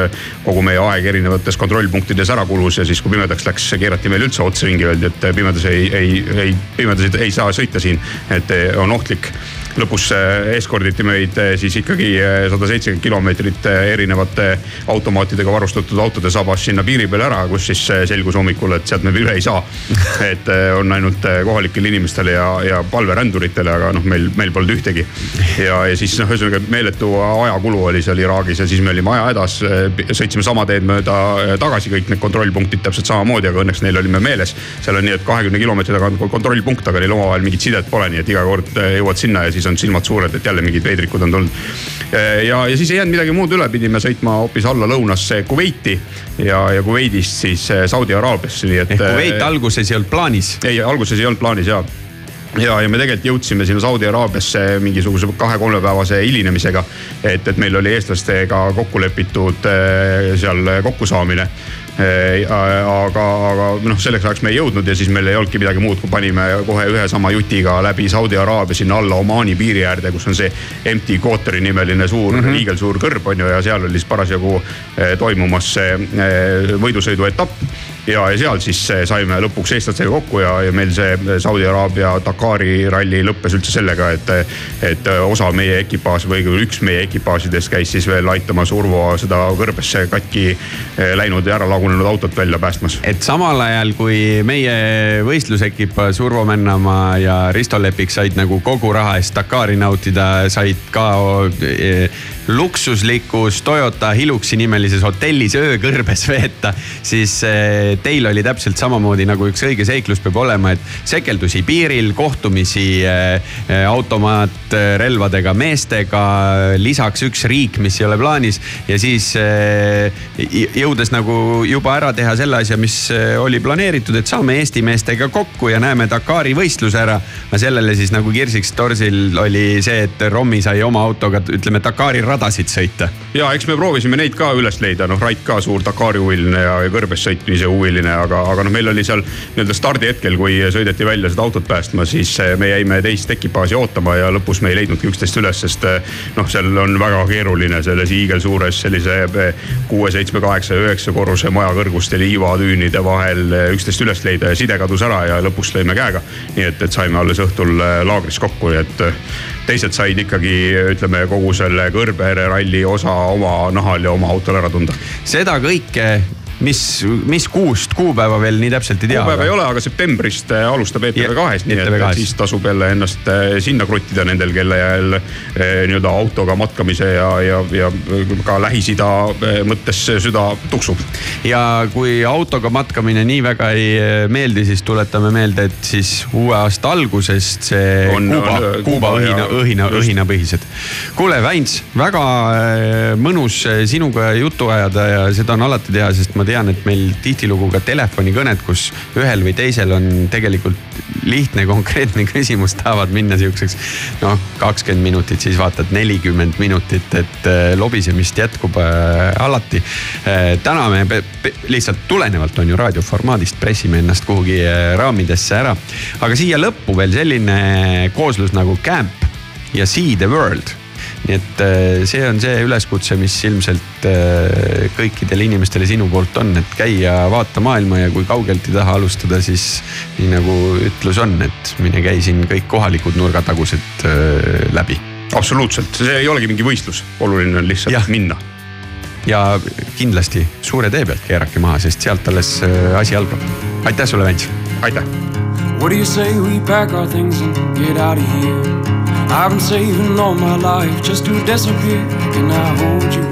kogu meie aeg erinevates kontrollpunktides ära kulus ja siis, kui pimedaks läks, keerati meil üldse ots ringi, öeldi, et pimedas ei, ei, ei, pimedas ei saa sõita siin, et on ohtlik lõpus äh, eskorditi meid äh, siis ikkagi sada seitsekümmend kilomeetrit erinevate automaatidega varustatud autode sabas sinna piiri peale ära, kus siis selgus hommikul, et sealt me üle ei saa. et on ainult kohalikele inimestele ja, ja palveränduritele, aga noh, meil, meil polnud ühtegi. ja, ja siis noh, ühesõnaga meeletu ajakulu oli seal Iraagis ja siis me olime ajahädas. sõitsime sama teed mööda tagasi, kõik need kontrollpunktid täpselt samamoodi, aga õnneks neil olime meeles. seal on nii, et kahekümne kilomeetri taga on kontrollpunkt, aga neil omavahel mingit sidet pole, nii et iga kord jõuad sinna ja siis on silmad suured, et jälle mingid veidrikud on tulnud. ja, ja siis ei jäänud midagi muud üle, pidime sõitma hoopis alla lõunasse Kuveiti ja, ja Kuveidist siis Saudi Araabiasse, nii et. ehk Kuveit alguses ei olnud plaanis? ei, alguses ei olnud plaanis ja ja, ja me tegelikult jõudsime sinna Saudi Araabiasse mingisuguse kahe-kolmepäevase hilinemisega. et, et meil oli eestlastega kokku lepitud äh, seal kokkusaamine aga, aga noh, selleks ajaks me ei jõudnud ja siis meil ei olnudki midagi muud, kui panime kohe ühe sama jutiga läbi Saudi Araabia sinna alla Omaani piiri äärde, kus on see MT Quarteri nimeline suur mm, -hmm. hiigelsuur kõrb on ju ja seal oli siis parasjagu eh, toimumas see eh, võidusõidu etapp ja, ja seal siis eh, saime lõpuks eestlastega kokku ja, ja meil see Saudi Araabia Dakari ralli lõppes üldse sellega, et, et osa meie ekipaaž või üks meie ekipaažidest käis siis veel aitamas Urvo seda kõrbesse katki läinud ja ära lagunenud autot välja päästmas. et samal ajal, kui meie võistlusekipaaž Urvo Männamaa ja Risto Lepik said nagu kogu raha eest Dakari nautida, said ka eh, luksuslikus Toyota Hiluxi nimelises hotellis öökõrbes veeta, siis eh, teil oli täpselt samamoodi nagu üks õige seiklus peab olema, et sekeldusi piiril, kohtumisi eh, automaatrelvadega meestega, lisaks üks riik, mis ei ole plaanis ja siis eh, jõudes nagu juba ära teha selle asja, mis eh, oli planeeritud, et saame Eesti meestega kokku ja näeme Dakari võistluse ära. aga sellele siis nagu kirsiks torsil oli see, et Rommi sai oma autoga, ütleme Dakari radasid sõita. ja eks me proovisime neid ka üles leida, noh Rait ka suur Dakari huviline ja, ja kõrbes sõitmise huviline, aga, aga noh, meil oli seal nii-öelda stardihetkel, kui sõideti välja seda autot päästma, siis eh, me jäime teist ekipaaži ootama ja lõpus me ei leidnudki üksteist üles, sest eh, noh, seal on väga keeruline selles hiigelsuures sellise eh, kuue, seitsme, kaheksa üheksa korruse maja kõrguste liivatüünide vahel üksteist üles leida ja side kadus ära ja lõpuks lõime käega. nii et, et saime alles õhtul laagris kokku, nii et teised said ikkagi ütleme kogu selle kõrbere ralli osa oma nahal ja oma autol ära tunda. seda kõike mis, mis kuust, kuupäeva veel nii täpselt ei tea. kuupäeva ei ole, aga septembrist äh, alustab ETV kahes, nii et, ETV2-s. et siis tasub jälle ennast äh, sinna kruttida nendel, kellel äh, nii-öelda autoga matkamise ja, ja, ja ka Lähis-Ida äh, mõttes süda tuksub. ja kui autoga matkamine nii väga ei meeldi, siis tuletame meelde, et siis uue aasta algusest see On- Kuuba Kuuba õhina õhina, õhinapõhised. kuule, Väints, väga mõnus sinuga juttu ajada ja seda on alati teha, sest ma tean, et meil tihtilugu ka telefonikõned, kus ühel või teisel on tegelikult lihtne konkreetne küsimus, tahavad minna siukseks noh, kakskümmend minutit, siis vaatad nelikümmend minutit, et eh, lobisemist jätkub eh, alati. täna me lihtsalt tulenevalt on ju raadioformaadist pressime ennast kuhugi raamidesse ära. aga siia lõppu veel selline kooslus nagu Camp ja See the World nii et eh, see on see üleskutse, mis ilmselt eh, kõikidele inimestele sinu poolt on, et käia, vaata maailma ja kui kaugelt ei taha alustada, siis nii nagu ütlus on, et mine käi siin kõik kohalikud nurgatagused eh, läbi. absoluutselt, see ei olegi mingi võistlus, oluline on lihtsalt ja. minna. ja kindlasti suure tee pealt keerake maha, sest sealt alles asi algab. aitäh sulle, Vents. aitäh. What do you say we pack our things and get out of here? I've been saving all my life just to disappear. Can I hold you?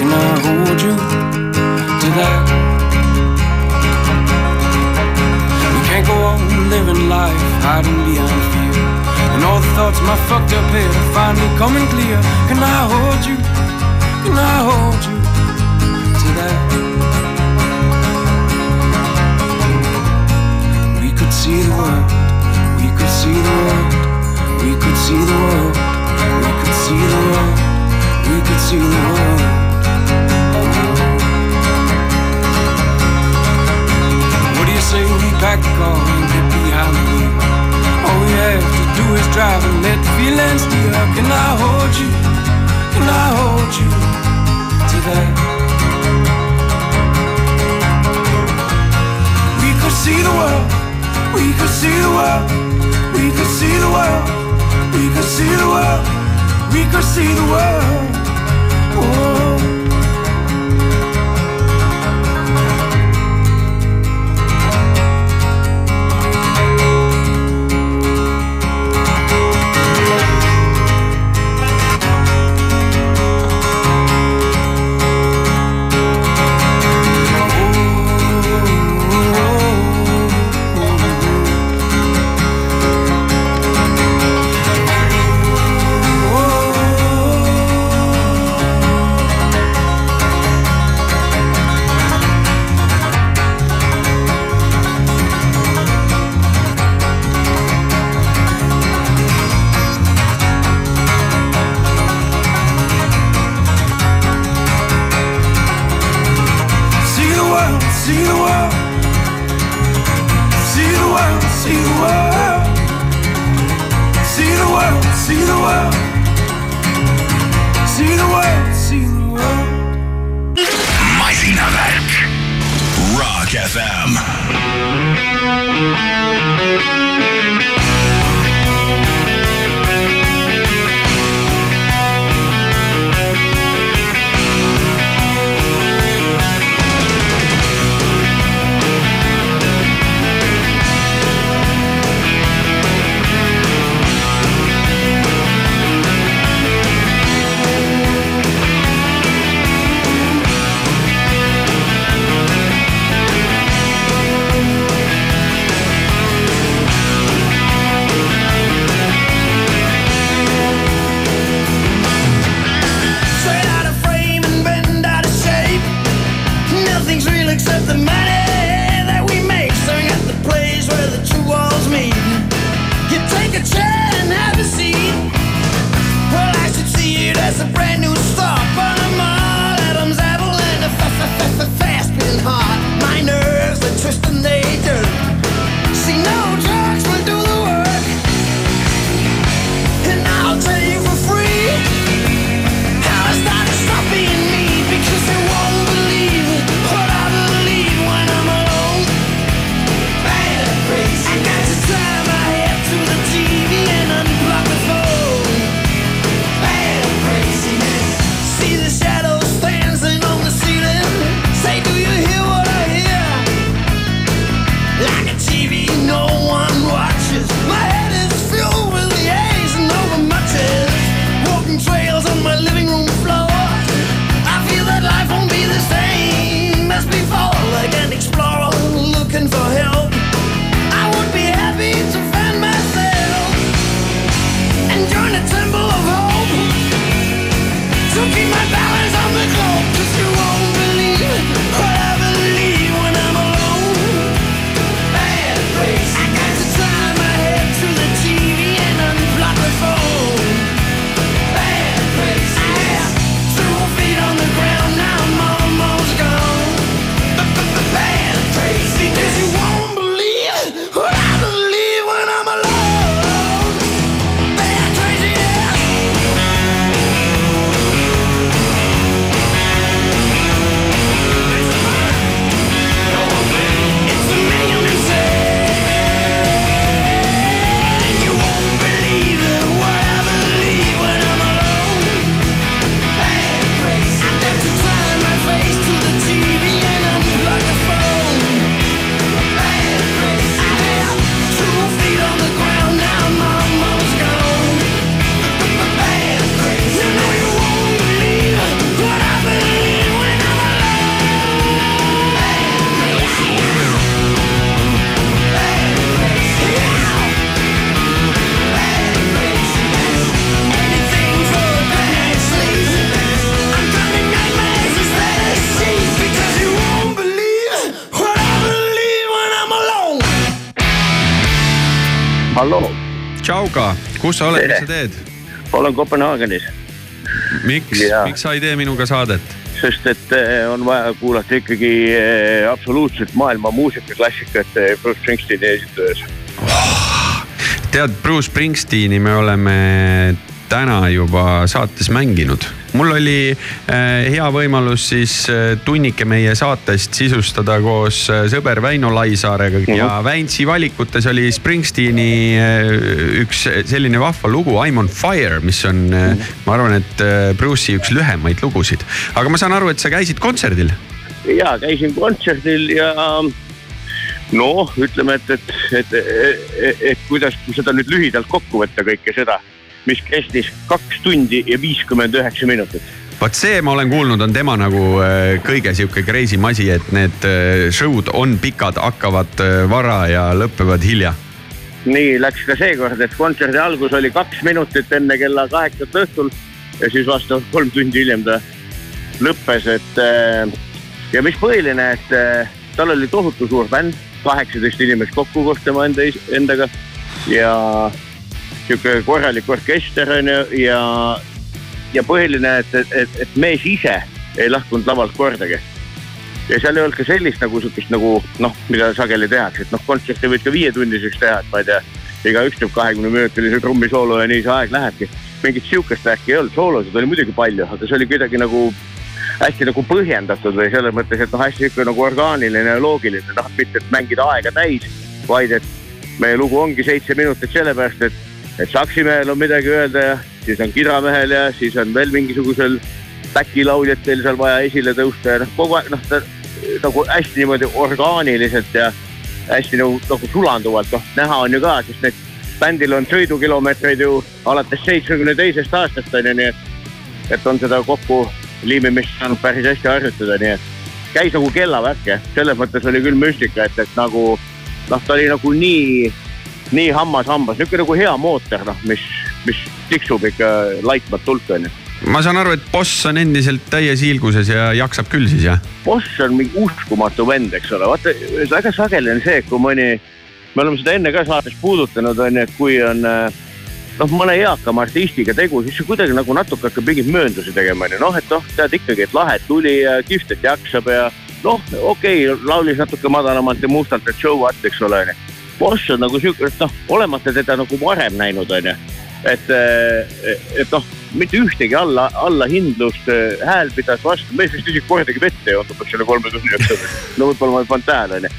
Can I hold you to that? We can't go on living life hiding behind fear. And all the thoughts my fucked up head are finally coming clear. Can I hold you? Can I hold you to that? We could see the world. We could see the world. We could see the world. We could see the world. We could see the world. What do you say we pack the car and get behind the wheel? All we have to do is drive and let the feelings steer. Can I hold you? Can I hold you to that? We could see the world. We could see the world. We could see the world. We could see the world. We could see the world. Oh. see the world. Kus sa oled, mis sa teed? olen Kopenhaagenis, miks, miks sa ei tee minuga saadet? sest et eh, on vaja kuulata ikkagi eh, absoluutselt maailma muusikaklassikat eh, Bruce Springsteeni esituses. tead, Bruce Springsteeni me oleme täna juba saates mänginud. Mul oli äh, hea võimalus siis äh, tunnike meie saatest sisustada koos äh, sõber Väino Laisaarega ja Väintsi valikutes oli Springsteeni üks selline vahva lugu I m on fire, mis on äh,, ma arvan, et Bruce'i üks lühemaid lugusid. aga ma saan aru, et sa käisid kontserdil. ja käisin kontserdil ja noh, ütleme, et, et, et, et, et, et kuidas kui seda nüüd lühidalt kokku võtta kõike seda, mis kestis kaks tundi ja viiskümmend üheksa minutit. vot see ma olen kuulnud, on tema nagu äh, kõige sihuke crazy m asi, et need äh, show'd on pikad, hakkavad äh, vara ja lõpevad hilja. nii läks ka seekord, et kontserdi algus oli kaks minutit enne kella kaheksat õhtul ja siis vastavalt kolm tundi hiljem ta lõppes, et ja mis põhiline, et tal oli tohutu suur bänd, kaheksateist inimest kokku koos tema enda, endaga ja sihuke korralik orkester on ju ja, ja põhiline, et, et, et, et mees ise ei lahkunud lavalt kordagi ja seal ei olnud ka sellist nagu sihukest nagu noh, mida sageli tehakse, et noh, kontserti võid ka viietunniseks teha, et ma ei tea, igaüks teeb kahekümne minutilise trummisoolo ja nii see aeg lähebki. mingit sihukest värki ei olnud, soolosid oli muidugi palju, aga see oli kuidagi nagu hästi nagu põhjendatud või selles mõttes, et noh, hästi sihuke nagu orgaaniline ja loogiline, noh, mitte et mängida aega täis, vaid et meie lugu ongi seitse minutit sellepärast, et, et saksimehel on midagi öelda ja siis on kidramehel ja siis on veel mingisugusel back'i-lauljatel seal vaja esile tõusta ja noh, kogu aeg noh, ta nagu hästi niimoodi orgaaniliselt ja hästi nagu, nagu sulanduvalt, noh näha on ju ka, sest need bändil on sõidukilomeetreid ju alates seitsmekümne teisest aastast on ju, nii et, et on seda kokku liimimist saanud päris hästi harjutada, nii et käis nagu kellavärk jah, selles mõttes oli küll müstika, et, et nagu noh, ta oli nagu nii, nii hammas hambas, niisugune nagu hea mootor noh, mis, mis tiksub ikka laitmatult on ju. Ma saan aru, et boss on endiselt täies hiilguses ja jaksab küll siis jah? boss on mingi uskumatu vend, eks ole, vaata väga sageli on see, kui mõni, me oleme seda enne ka saates puudutanud, on ju, et kui on äh, noh, mõne eakama artistiga tegu, siis see kuidagi nagu natuke hakkab mingeid mööndusi tegema, on ju, noh, et noh, tead ikkagi, et lahe, tuli ja kihvt, et jaksab ja noh, okei okay,, laulis natuke madalamalt ja mustalt, et show what, eks ole, on boss on nagu sihuke, et noh, olemata teda nagu varem näinud, on ju, et, et noh, mitte ühtegi alla, allahindlust, hääl pidas vastu, mees vist isegi kordagi vett ei olnud selle kolme tunni jooksul. no võib-olla ma ei pannud tähele, onju.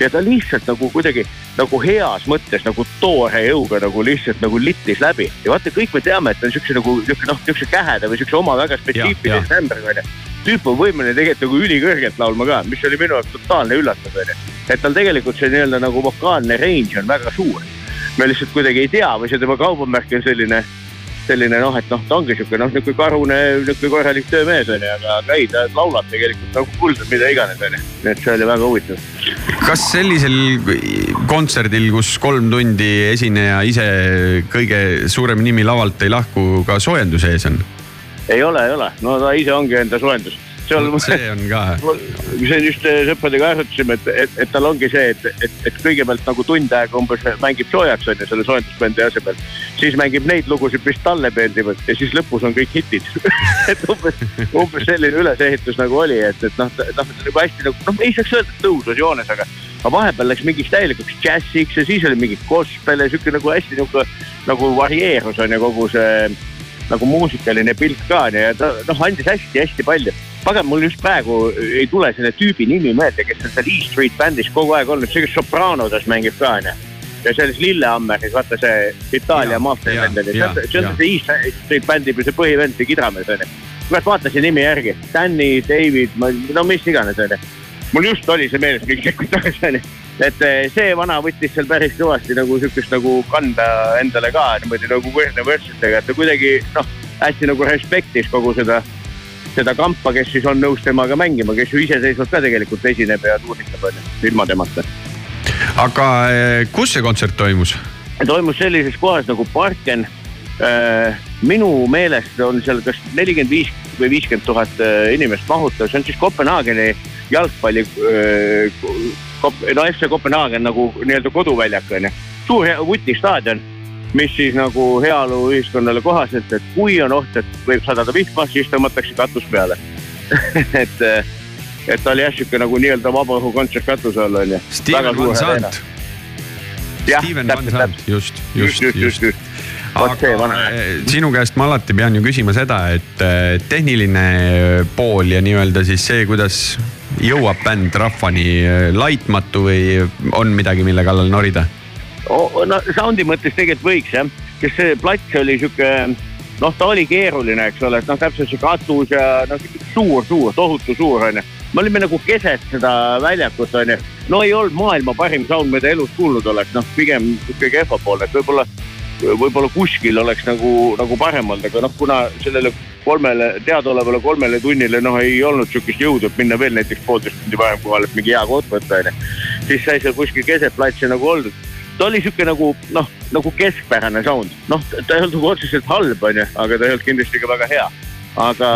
ja ta lihtsalt nagu kuidagi nagu heas mõttes nagu toore jõuga nagu lihtsalt nagu littis läbi ja vaata, kõik me teame, et ta on siukse nagu siuke noh, siukse käheda või siukse oma väga spetsiifilise tämbriga onju. Tüüp on võimeline tegelikult nagu ülikõrgelt laulma ka, mis oli minu jaoks totaalne üllatus onju. et tal tegelikult see nii-öelda nagu vokaalne range on väga suur. me lihtsalt kuidagi ei tea või see tema kaubamärk on selline selline noh, et noh, ta ongi sihuke noh, nihuke karune, nihuke korralik töömees onju, aga, aga ei, ta laulab tegelikult nagu kuld või mida iganes onju. nii et see oli väga huvitav. kas sellisel kontserdil, kus kolm tundi esineja ise kõige suurem nimi lavalt ei lahku, ka soojenduse ees on? Ei ole, ei ole, no ta ise ongi enda soojendus. seal see on ka. see just eh, sõpradega arutasime, et, et, et tal ongi see, et, et, et kõigepealt nagu tund aega umbes mängib soojaks onju selle soojendusbändi asemel. siis mängib neid lugusid, mis talle meeldivad ja siis lõpus on kõik hitid. et umbes, umbes selline ülesehitus nagu oli, et, et noh, noh nagu hästi nagu noh, ei saaks öelda, et tõusus joones, aga aga vahepeal läks mingiks täielikuks džässiks ja siis oli mingi gospel ja sihuke nagu hästi nagu, nagu varieerus on ju kogu see nagu muusikaline pilt ka ja ta noh, andis hästi-hästi palju. pagan, mul just praegu ei tule selle tüübi nimi meelde, kes on seal E Street bändis kogu aeg olnud, see, kes Sopranodes mängib ka onju. ja selles Lillehammeris, vaata see Itaalia maffia vend oli, see on see E Street bändi see põhivend, see kidramees onju. kurat, vaatasin nimi järgi, Danny, David, no mis iganes onju. mul just oli see meeles mingi sekund tagasi onju et eh, see vana võttis seal päris kõvasti nagu sihukest nagu kanda endale ka niimoodi nagu võrdne võrdsetega, et ta kuidagi noh, hästi nagu respektis kogu seda, seda kampa, kes siis on nõus temaga mängima, kes ju iseseisvalt ka tegelikult esineb ja tuusitab onju, ilma temata. aga eh, kus see kontsert toimus? toimus sellises kohas nagu Parken. minu meelest on seal kas nelikümmend viis või viiskümmend tuhat inimest mahutav, see on siis Kopenhaageni jalgpalli, no FC Kopenhaagen nagu nii-öelda koduväljak onju. suur vutistaadion, mis siis nagu heaoluühiskonnale kohaselt, et kui on oht, et võib sadada vihma, siis tõmmatakse katus peale. et, et ta oli jah sihuke nagu nii-öelda vabaõhukontsert katuse all onju. Steven Van Sant, Steven Van Sant, just, just, just, just just, vana. Eh, sinu käest ma alati pean ju küsima seda, et eh, tehniline pool ja nii-öelda siis see, kuidas jõuab bänd rahvani eh, laitmatu või on midagi, mille kallal norida? no soundi mõttes tegelikult võiks jah, sest see plats oli sihuke, noh, ta oli keeruline, eks ole, et noh, täpselt see katus ja noh, suur, suur, tohutu suur onju. me olime nagu keset seda väljakut onju, no ei olnud maailma parim sound, mida elus kuulnud oleks, noh pigem sihuke kehva pool, et võib-olla, võib-olla kuskil oleks nagu, nagu parem olnud, aga noh, kuna sellele kolmele, teadaolevale kolmele tunnile noh, ei olnud sihukest jõudu, et minna veel näiteks poolteist tundi varem kohale, et mingi hea koht võtta onju. siis sai seal kuskil keset platsi nagu oldud ta oli sihuke nagu noh, nagu keskpärane sound, noh, ta ei olnud nagu otseselt halb, onju, aga ta ei olnud kindlasti ka väga hea. aga,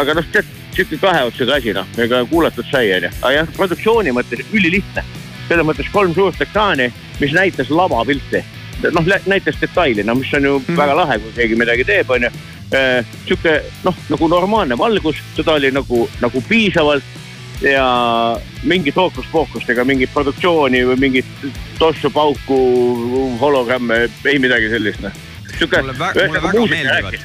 aga noh, tead sihuke kahe otsaga asi noh, ega kuulatud sai, onju, aga jah, produktsiooni mõttes ülilihtne. selles mõttes kolm suurt ekraani, mis näitas lavapilti, noh näitas detaili, no mis on ju mm. väga lahe, kui keegi midagi teeb, onju. sihuke noh, nagu normaalne valgus, seda oli nagu, nagu piisavalt ja mingit hookus-pookust ega mingit produktsiooni või mingit tossu-pauku hologramme, ei midagi sellist noh. mulle väga, mulle väga meeldivad.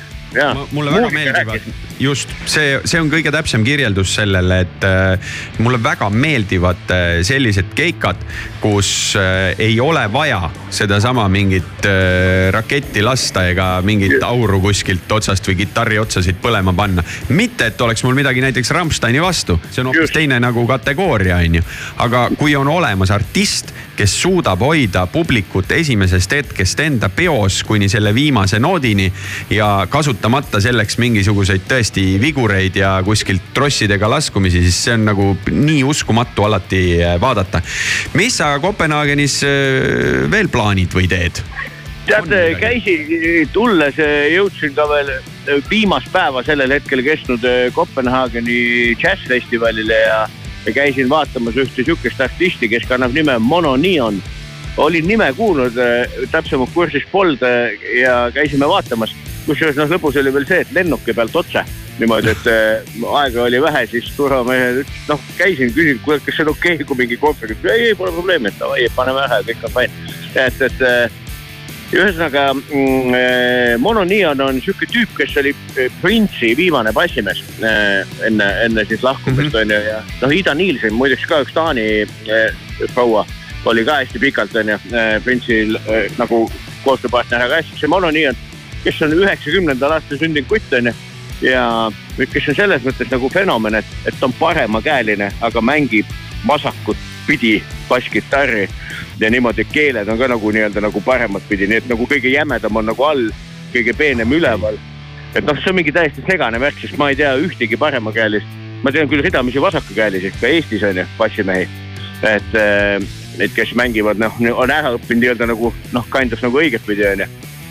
mulle väga meeldivad, just see, see on kõige täpsem kirjeldus sellele, et äh, mulle väga meeldivad äh, sellised keikad, kus äh, ei ole vaja sedasama mingit äh, raketti lasta ega mingit auru kuskilt otsast või kitarri otsasid põlema panna. mitte, et oleks mul midagi näiteks Rammsteini vastu, see on hoopis teine nagu kategooria, on ju. aga kui on olemas artist, kes suudab hoida publikut esimesest hetkest enda peos kuni selle viimase noodini ja kasutamata selleks mingisuguseid tõesti vigureid ja kuskilt trossidega laskumisi, siis see on nagu nii uskumatu alati äh, vaadata. mis sa Kopenhaagenis äh, veel plaanid või teed? tead, käisin tulles, jõudsin ka veel viimast päeva sellel hetkel kestnud Kopenhaageni džässfestivalile ja, ja käisin vaatamas ühte sihukest artisti, kes kannab nime Mono Neon. olin nime kuulnud, täpsemalt kursis polnud ja käisime vaatamas. Kusjuures noh, lõbus oli veel see, et lennuki pealt otse niimoodi, et eh, aega oli vähe, siis turvamehed ütlesid, noh käisin, küsisin, kas see on okei okay,, kui mingi konverents, ei, ei pole probleemi, et davai, paneme ära, kõik on fine. et, et eh, ühesõnaga mm, eh, Mono Neon on sihuke tüüp, kes oli Prince'i viimane bassimees enne, enne siis lahkumist on ju ja noh, Ida Nielsen muideks ka üks Taani proua oli ka hästi pikalt on ju eh, Prince'il nagu koostööpartner, aga hästi see Mono Neon, kes on üheksakümnendal aastal sündinud kutt on ju ja kes on selles mõttes nagu fenomen, et, et ta on paremakäeline, aga mängib vasakut pidi basskitarri ja niimoodi, keeled on ka nagu nii-öelda nagu paremat pidi, nii et nagu kõige jämedam on nagu all, kõige peenem üleval. et noh, see on mingi täiesti segane värk, sest ma ei tea ühtegi paremakäelist, ma tean küll ridamisi vasakukäelisi ka Eestis on ju, bassimehi. et, et kes mängivad noh, on ära õppinud nii-öelda nagu noh, kind of nagu õigetpidi on ju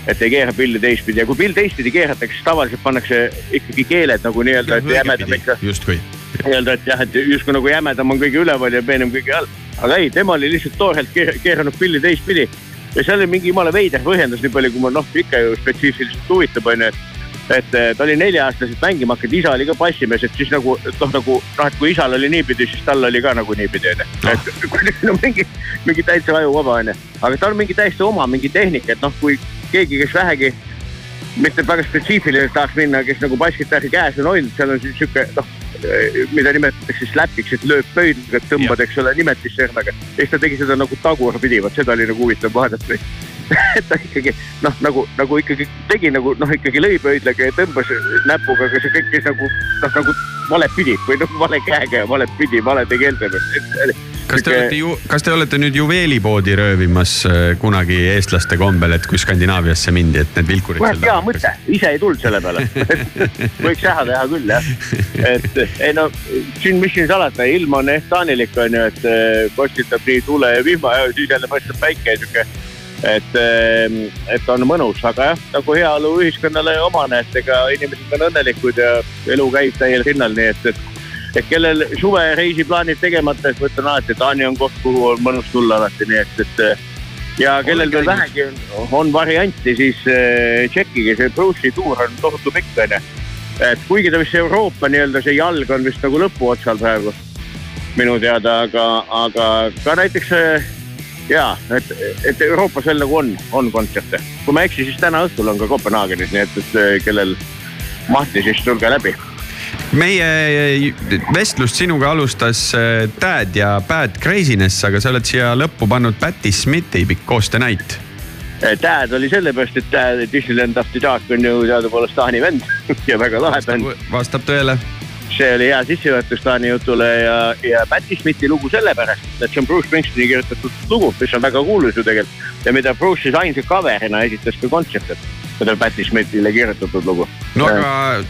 et ei keera pilli teistpidi ja kui pill teistpidi keeratakse, siis tavaliselt pannakse ikkagi keeled nagu nii-öelda, et jämedam ikka justkui. nii-öelda, et jah, et justkui nagu jämedam on kõige üleval ja peenem kõige all. aga ei, tema oli lihtsalt toorelt keer- keeranud pilli teistpidi. ja seal oli mingi jumala veider põhjendus, nii palju kui ma noh, ikka ju spetsiifiliselt huvitab, onju, et et eh, ta oli nelja-aastaselt mängima hakanud, isa oli ka bassimees, et siis nagu et noh, nagu noh, et kui isal oli niipidi, siis tal oli ka nagu niipidi onju. et kuidagi no mingi, mingi täitsa ajuvaba onju, aga tal on mingi täiesti oma mingi tehnika, et noh, kui keegi, kes vähegi mitte väga spetsiifiliselt tahaks minna, kes nagu basskitarri käes on hoidnud, seal on siis sihuke noh, mida nimetatakse slap'iks, et lööb pöidlaga, tõmbad, eks ole, nimetissõrmega. ja siis ta tegi seda nagu tagurpidi, vot seda oli nagu huvitav vaadata. ta ikkagi noh, nagu, nagu ikkagi tegi nagu noh, ikkagi lõi pöidlaga ja tõmbas näpuga, aga see kõik käis nagu noh, nagu valet pidi või noh, vale käega ja valet pidi, valede keeltega. kas te olete ju, kas te olete nüüd juveelipoodi röövimas äh, kunagi eestlaste kombel, et kui Skandinaaviasse mindi, et need vilkurid kurat hea mõte, ise ei tulnud selle peale. võiks ära teha küll jah. et ei no siin, mis siin salata, ilm on ehtaanilik on ju, et kostitab nii tule ja vihma ja siis jälle paistab päike ja sihuke. et, et on mõnus, aga jah, nagu heaolu ühiskonnale omane, et ega inimesed on õnnelikud ja elu käib täiel rinnal, nii et, et et kellel suvereisi plaanid tegemata, siis ma ütlen alati, et Taani on koht, kuhu on mõnus tulla alati, nii et, et ja kellel veel vähegi on, on varianti, siis äh, tšekkige, see Bruce'i tuur on tohutu pikk onju. et kuigi ta vist Euroopa nii-öelda see jalg on vist nagu lõpuotsal praegu minu teada, aga, aga ka näiteks äh, ja et, et Euroopas veel nagu on, on kontserte. kui ma ei eksi, siis täna õhtul on ka Kopenhaagenis, nii et, et äh, kellel mahti, siis tulge läbi. meie vestlust sinuga alustas Dad ja Bad Craziness, aga sa oled siia lõppu pannud Patti Smithi Big Coast Night. Dad oli sellepärast, et Dad Disneyland After Dark on ju teadupoolest Taani vend ja väga lahe bänd. vastab tõele. See oli hea sissejuhatus Taani jutule ja, ja Patti Smithi lugu sellepärast, et see on Bruce Springsteeni kirjutatud lugu, mis on väga kuulus ju tegelikult ja mida Bruce siis ainsa cover'ina esitas ka kontsertil. Seda Patti Smithile kirjutatud lugu. no aga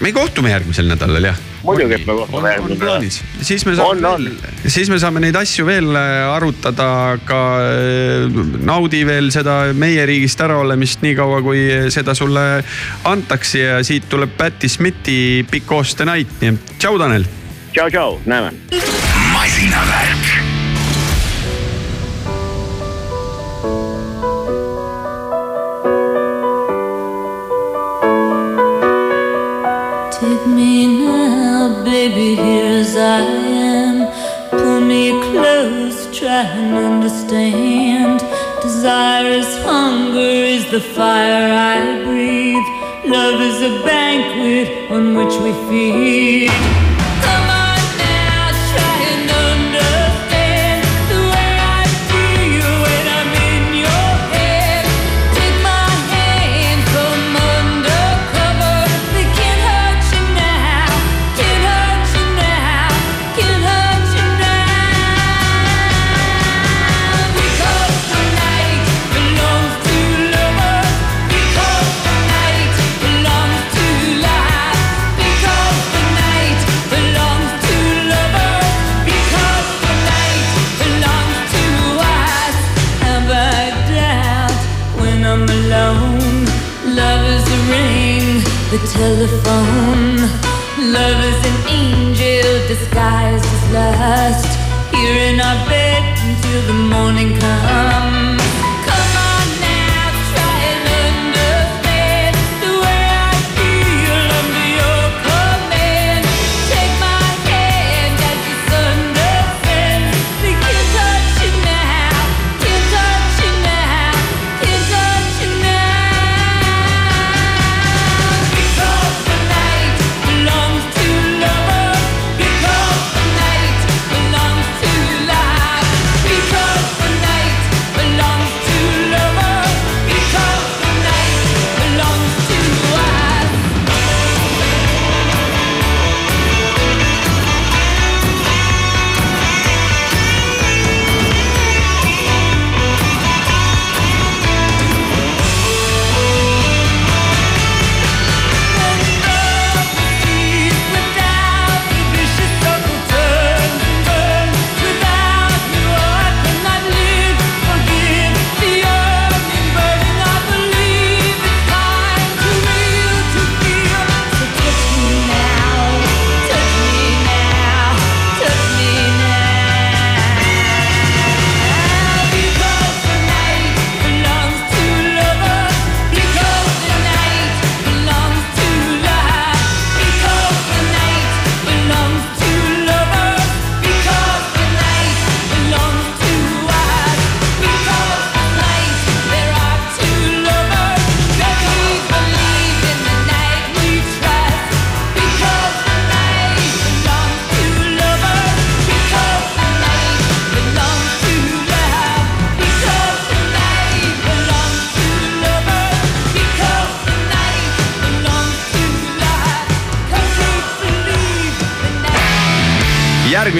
me kohtume järgmisel nädalal jah. muidugi, et me kohtume järgmisel plaanis, siis me saame siis me saame neid asju veel äh, arutada, ka äh, naudi veel seda meie riigist äraolemist nii kaua, kui seda sulle antakse ja siit tuleb Patti Smithi Big Coast Night, nii et tšau, Tanel. tšau, tšau, näeme. masinavärk. Understand. Desire is hunger, is the fire I breathe. Love is a banquet on which we feed. Here in our bed until the morning comes.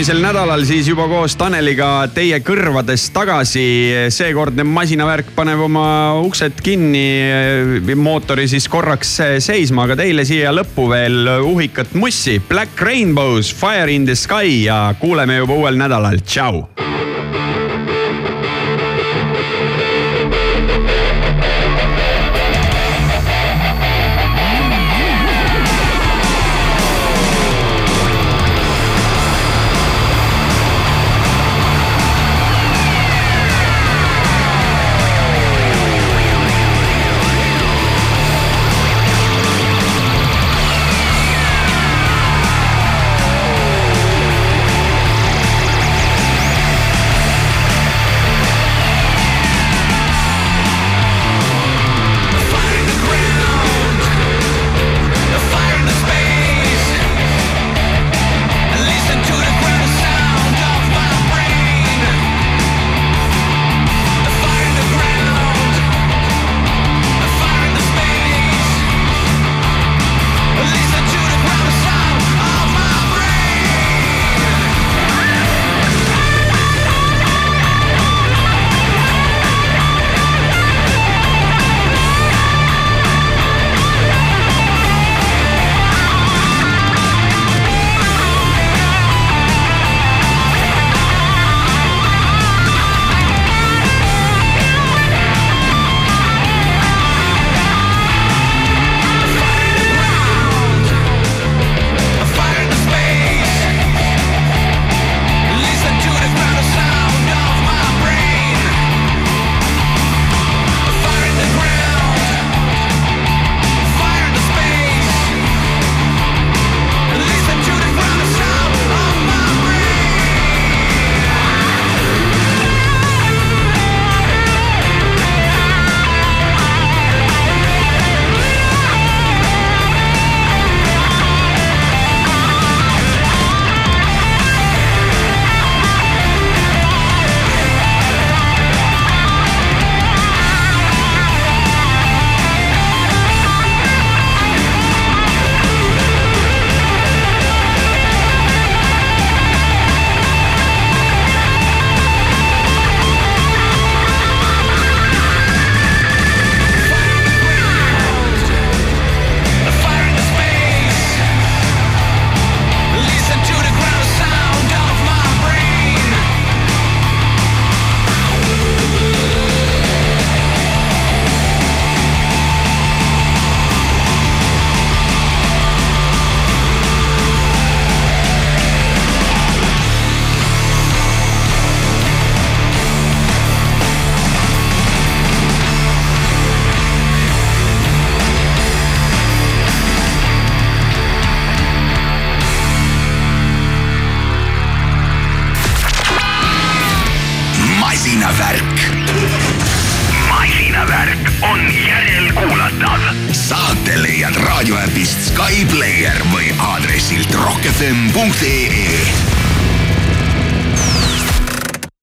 Järgmisel nädalal siis juba koos Taneliga teie kõrvades tagasi. seekordne masinavärk paneb oma uksed kinni, mootori siis korraks seisma, aga teile siia lõppu veel uhikat mussi. Black Rainbows, Fire in the Sky ja kuuleme juba uuel nädalal, tšau.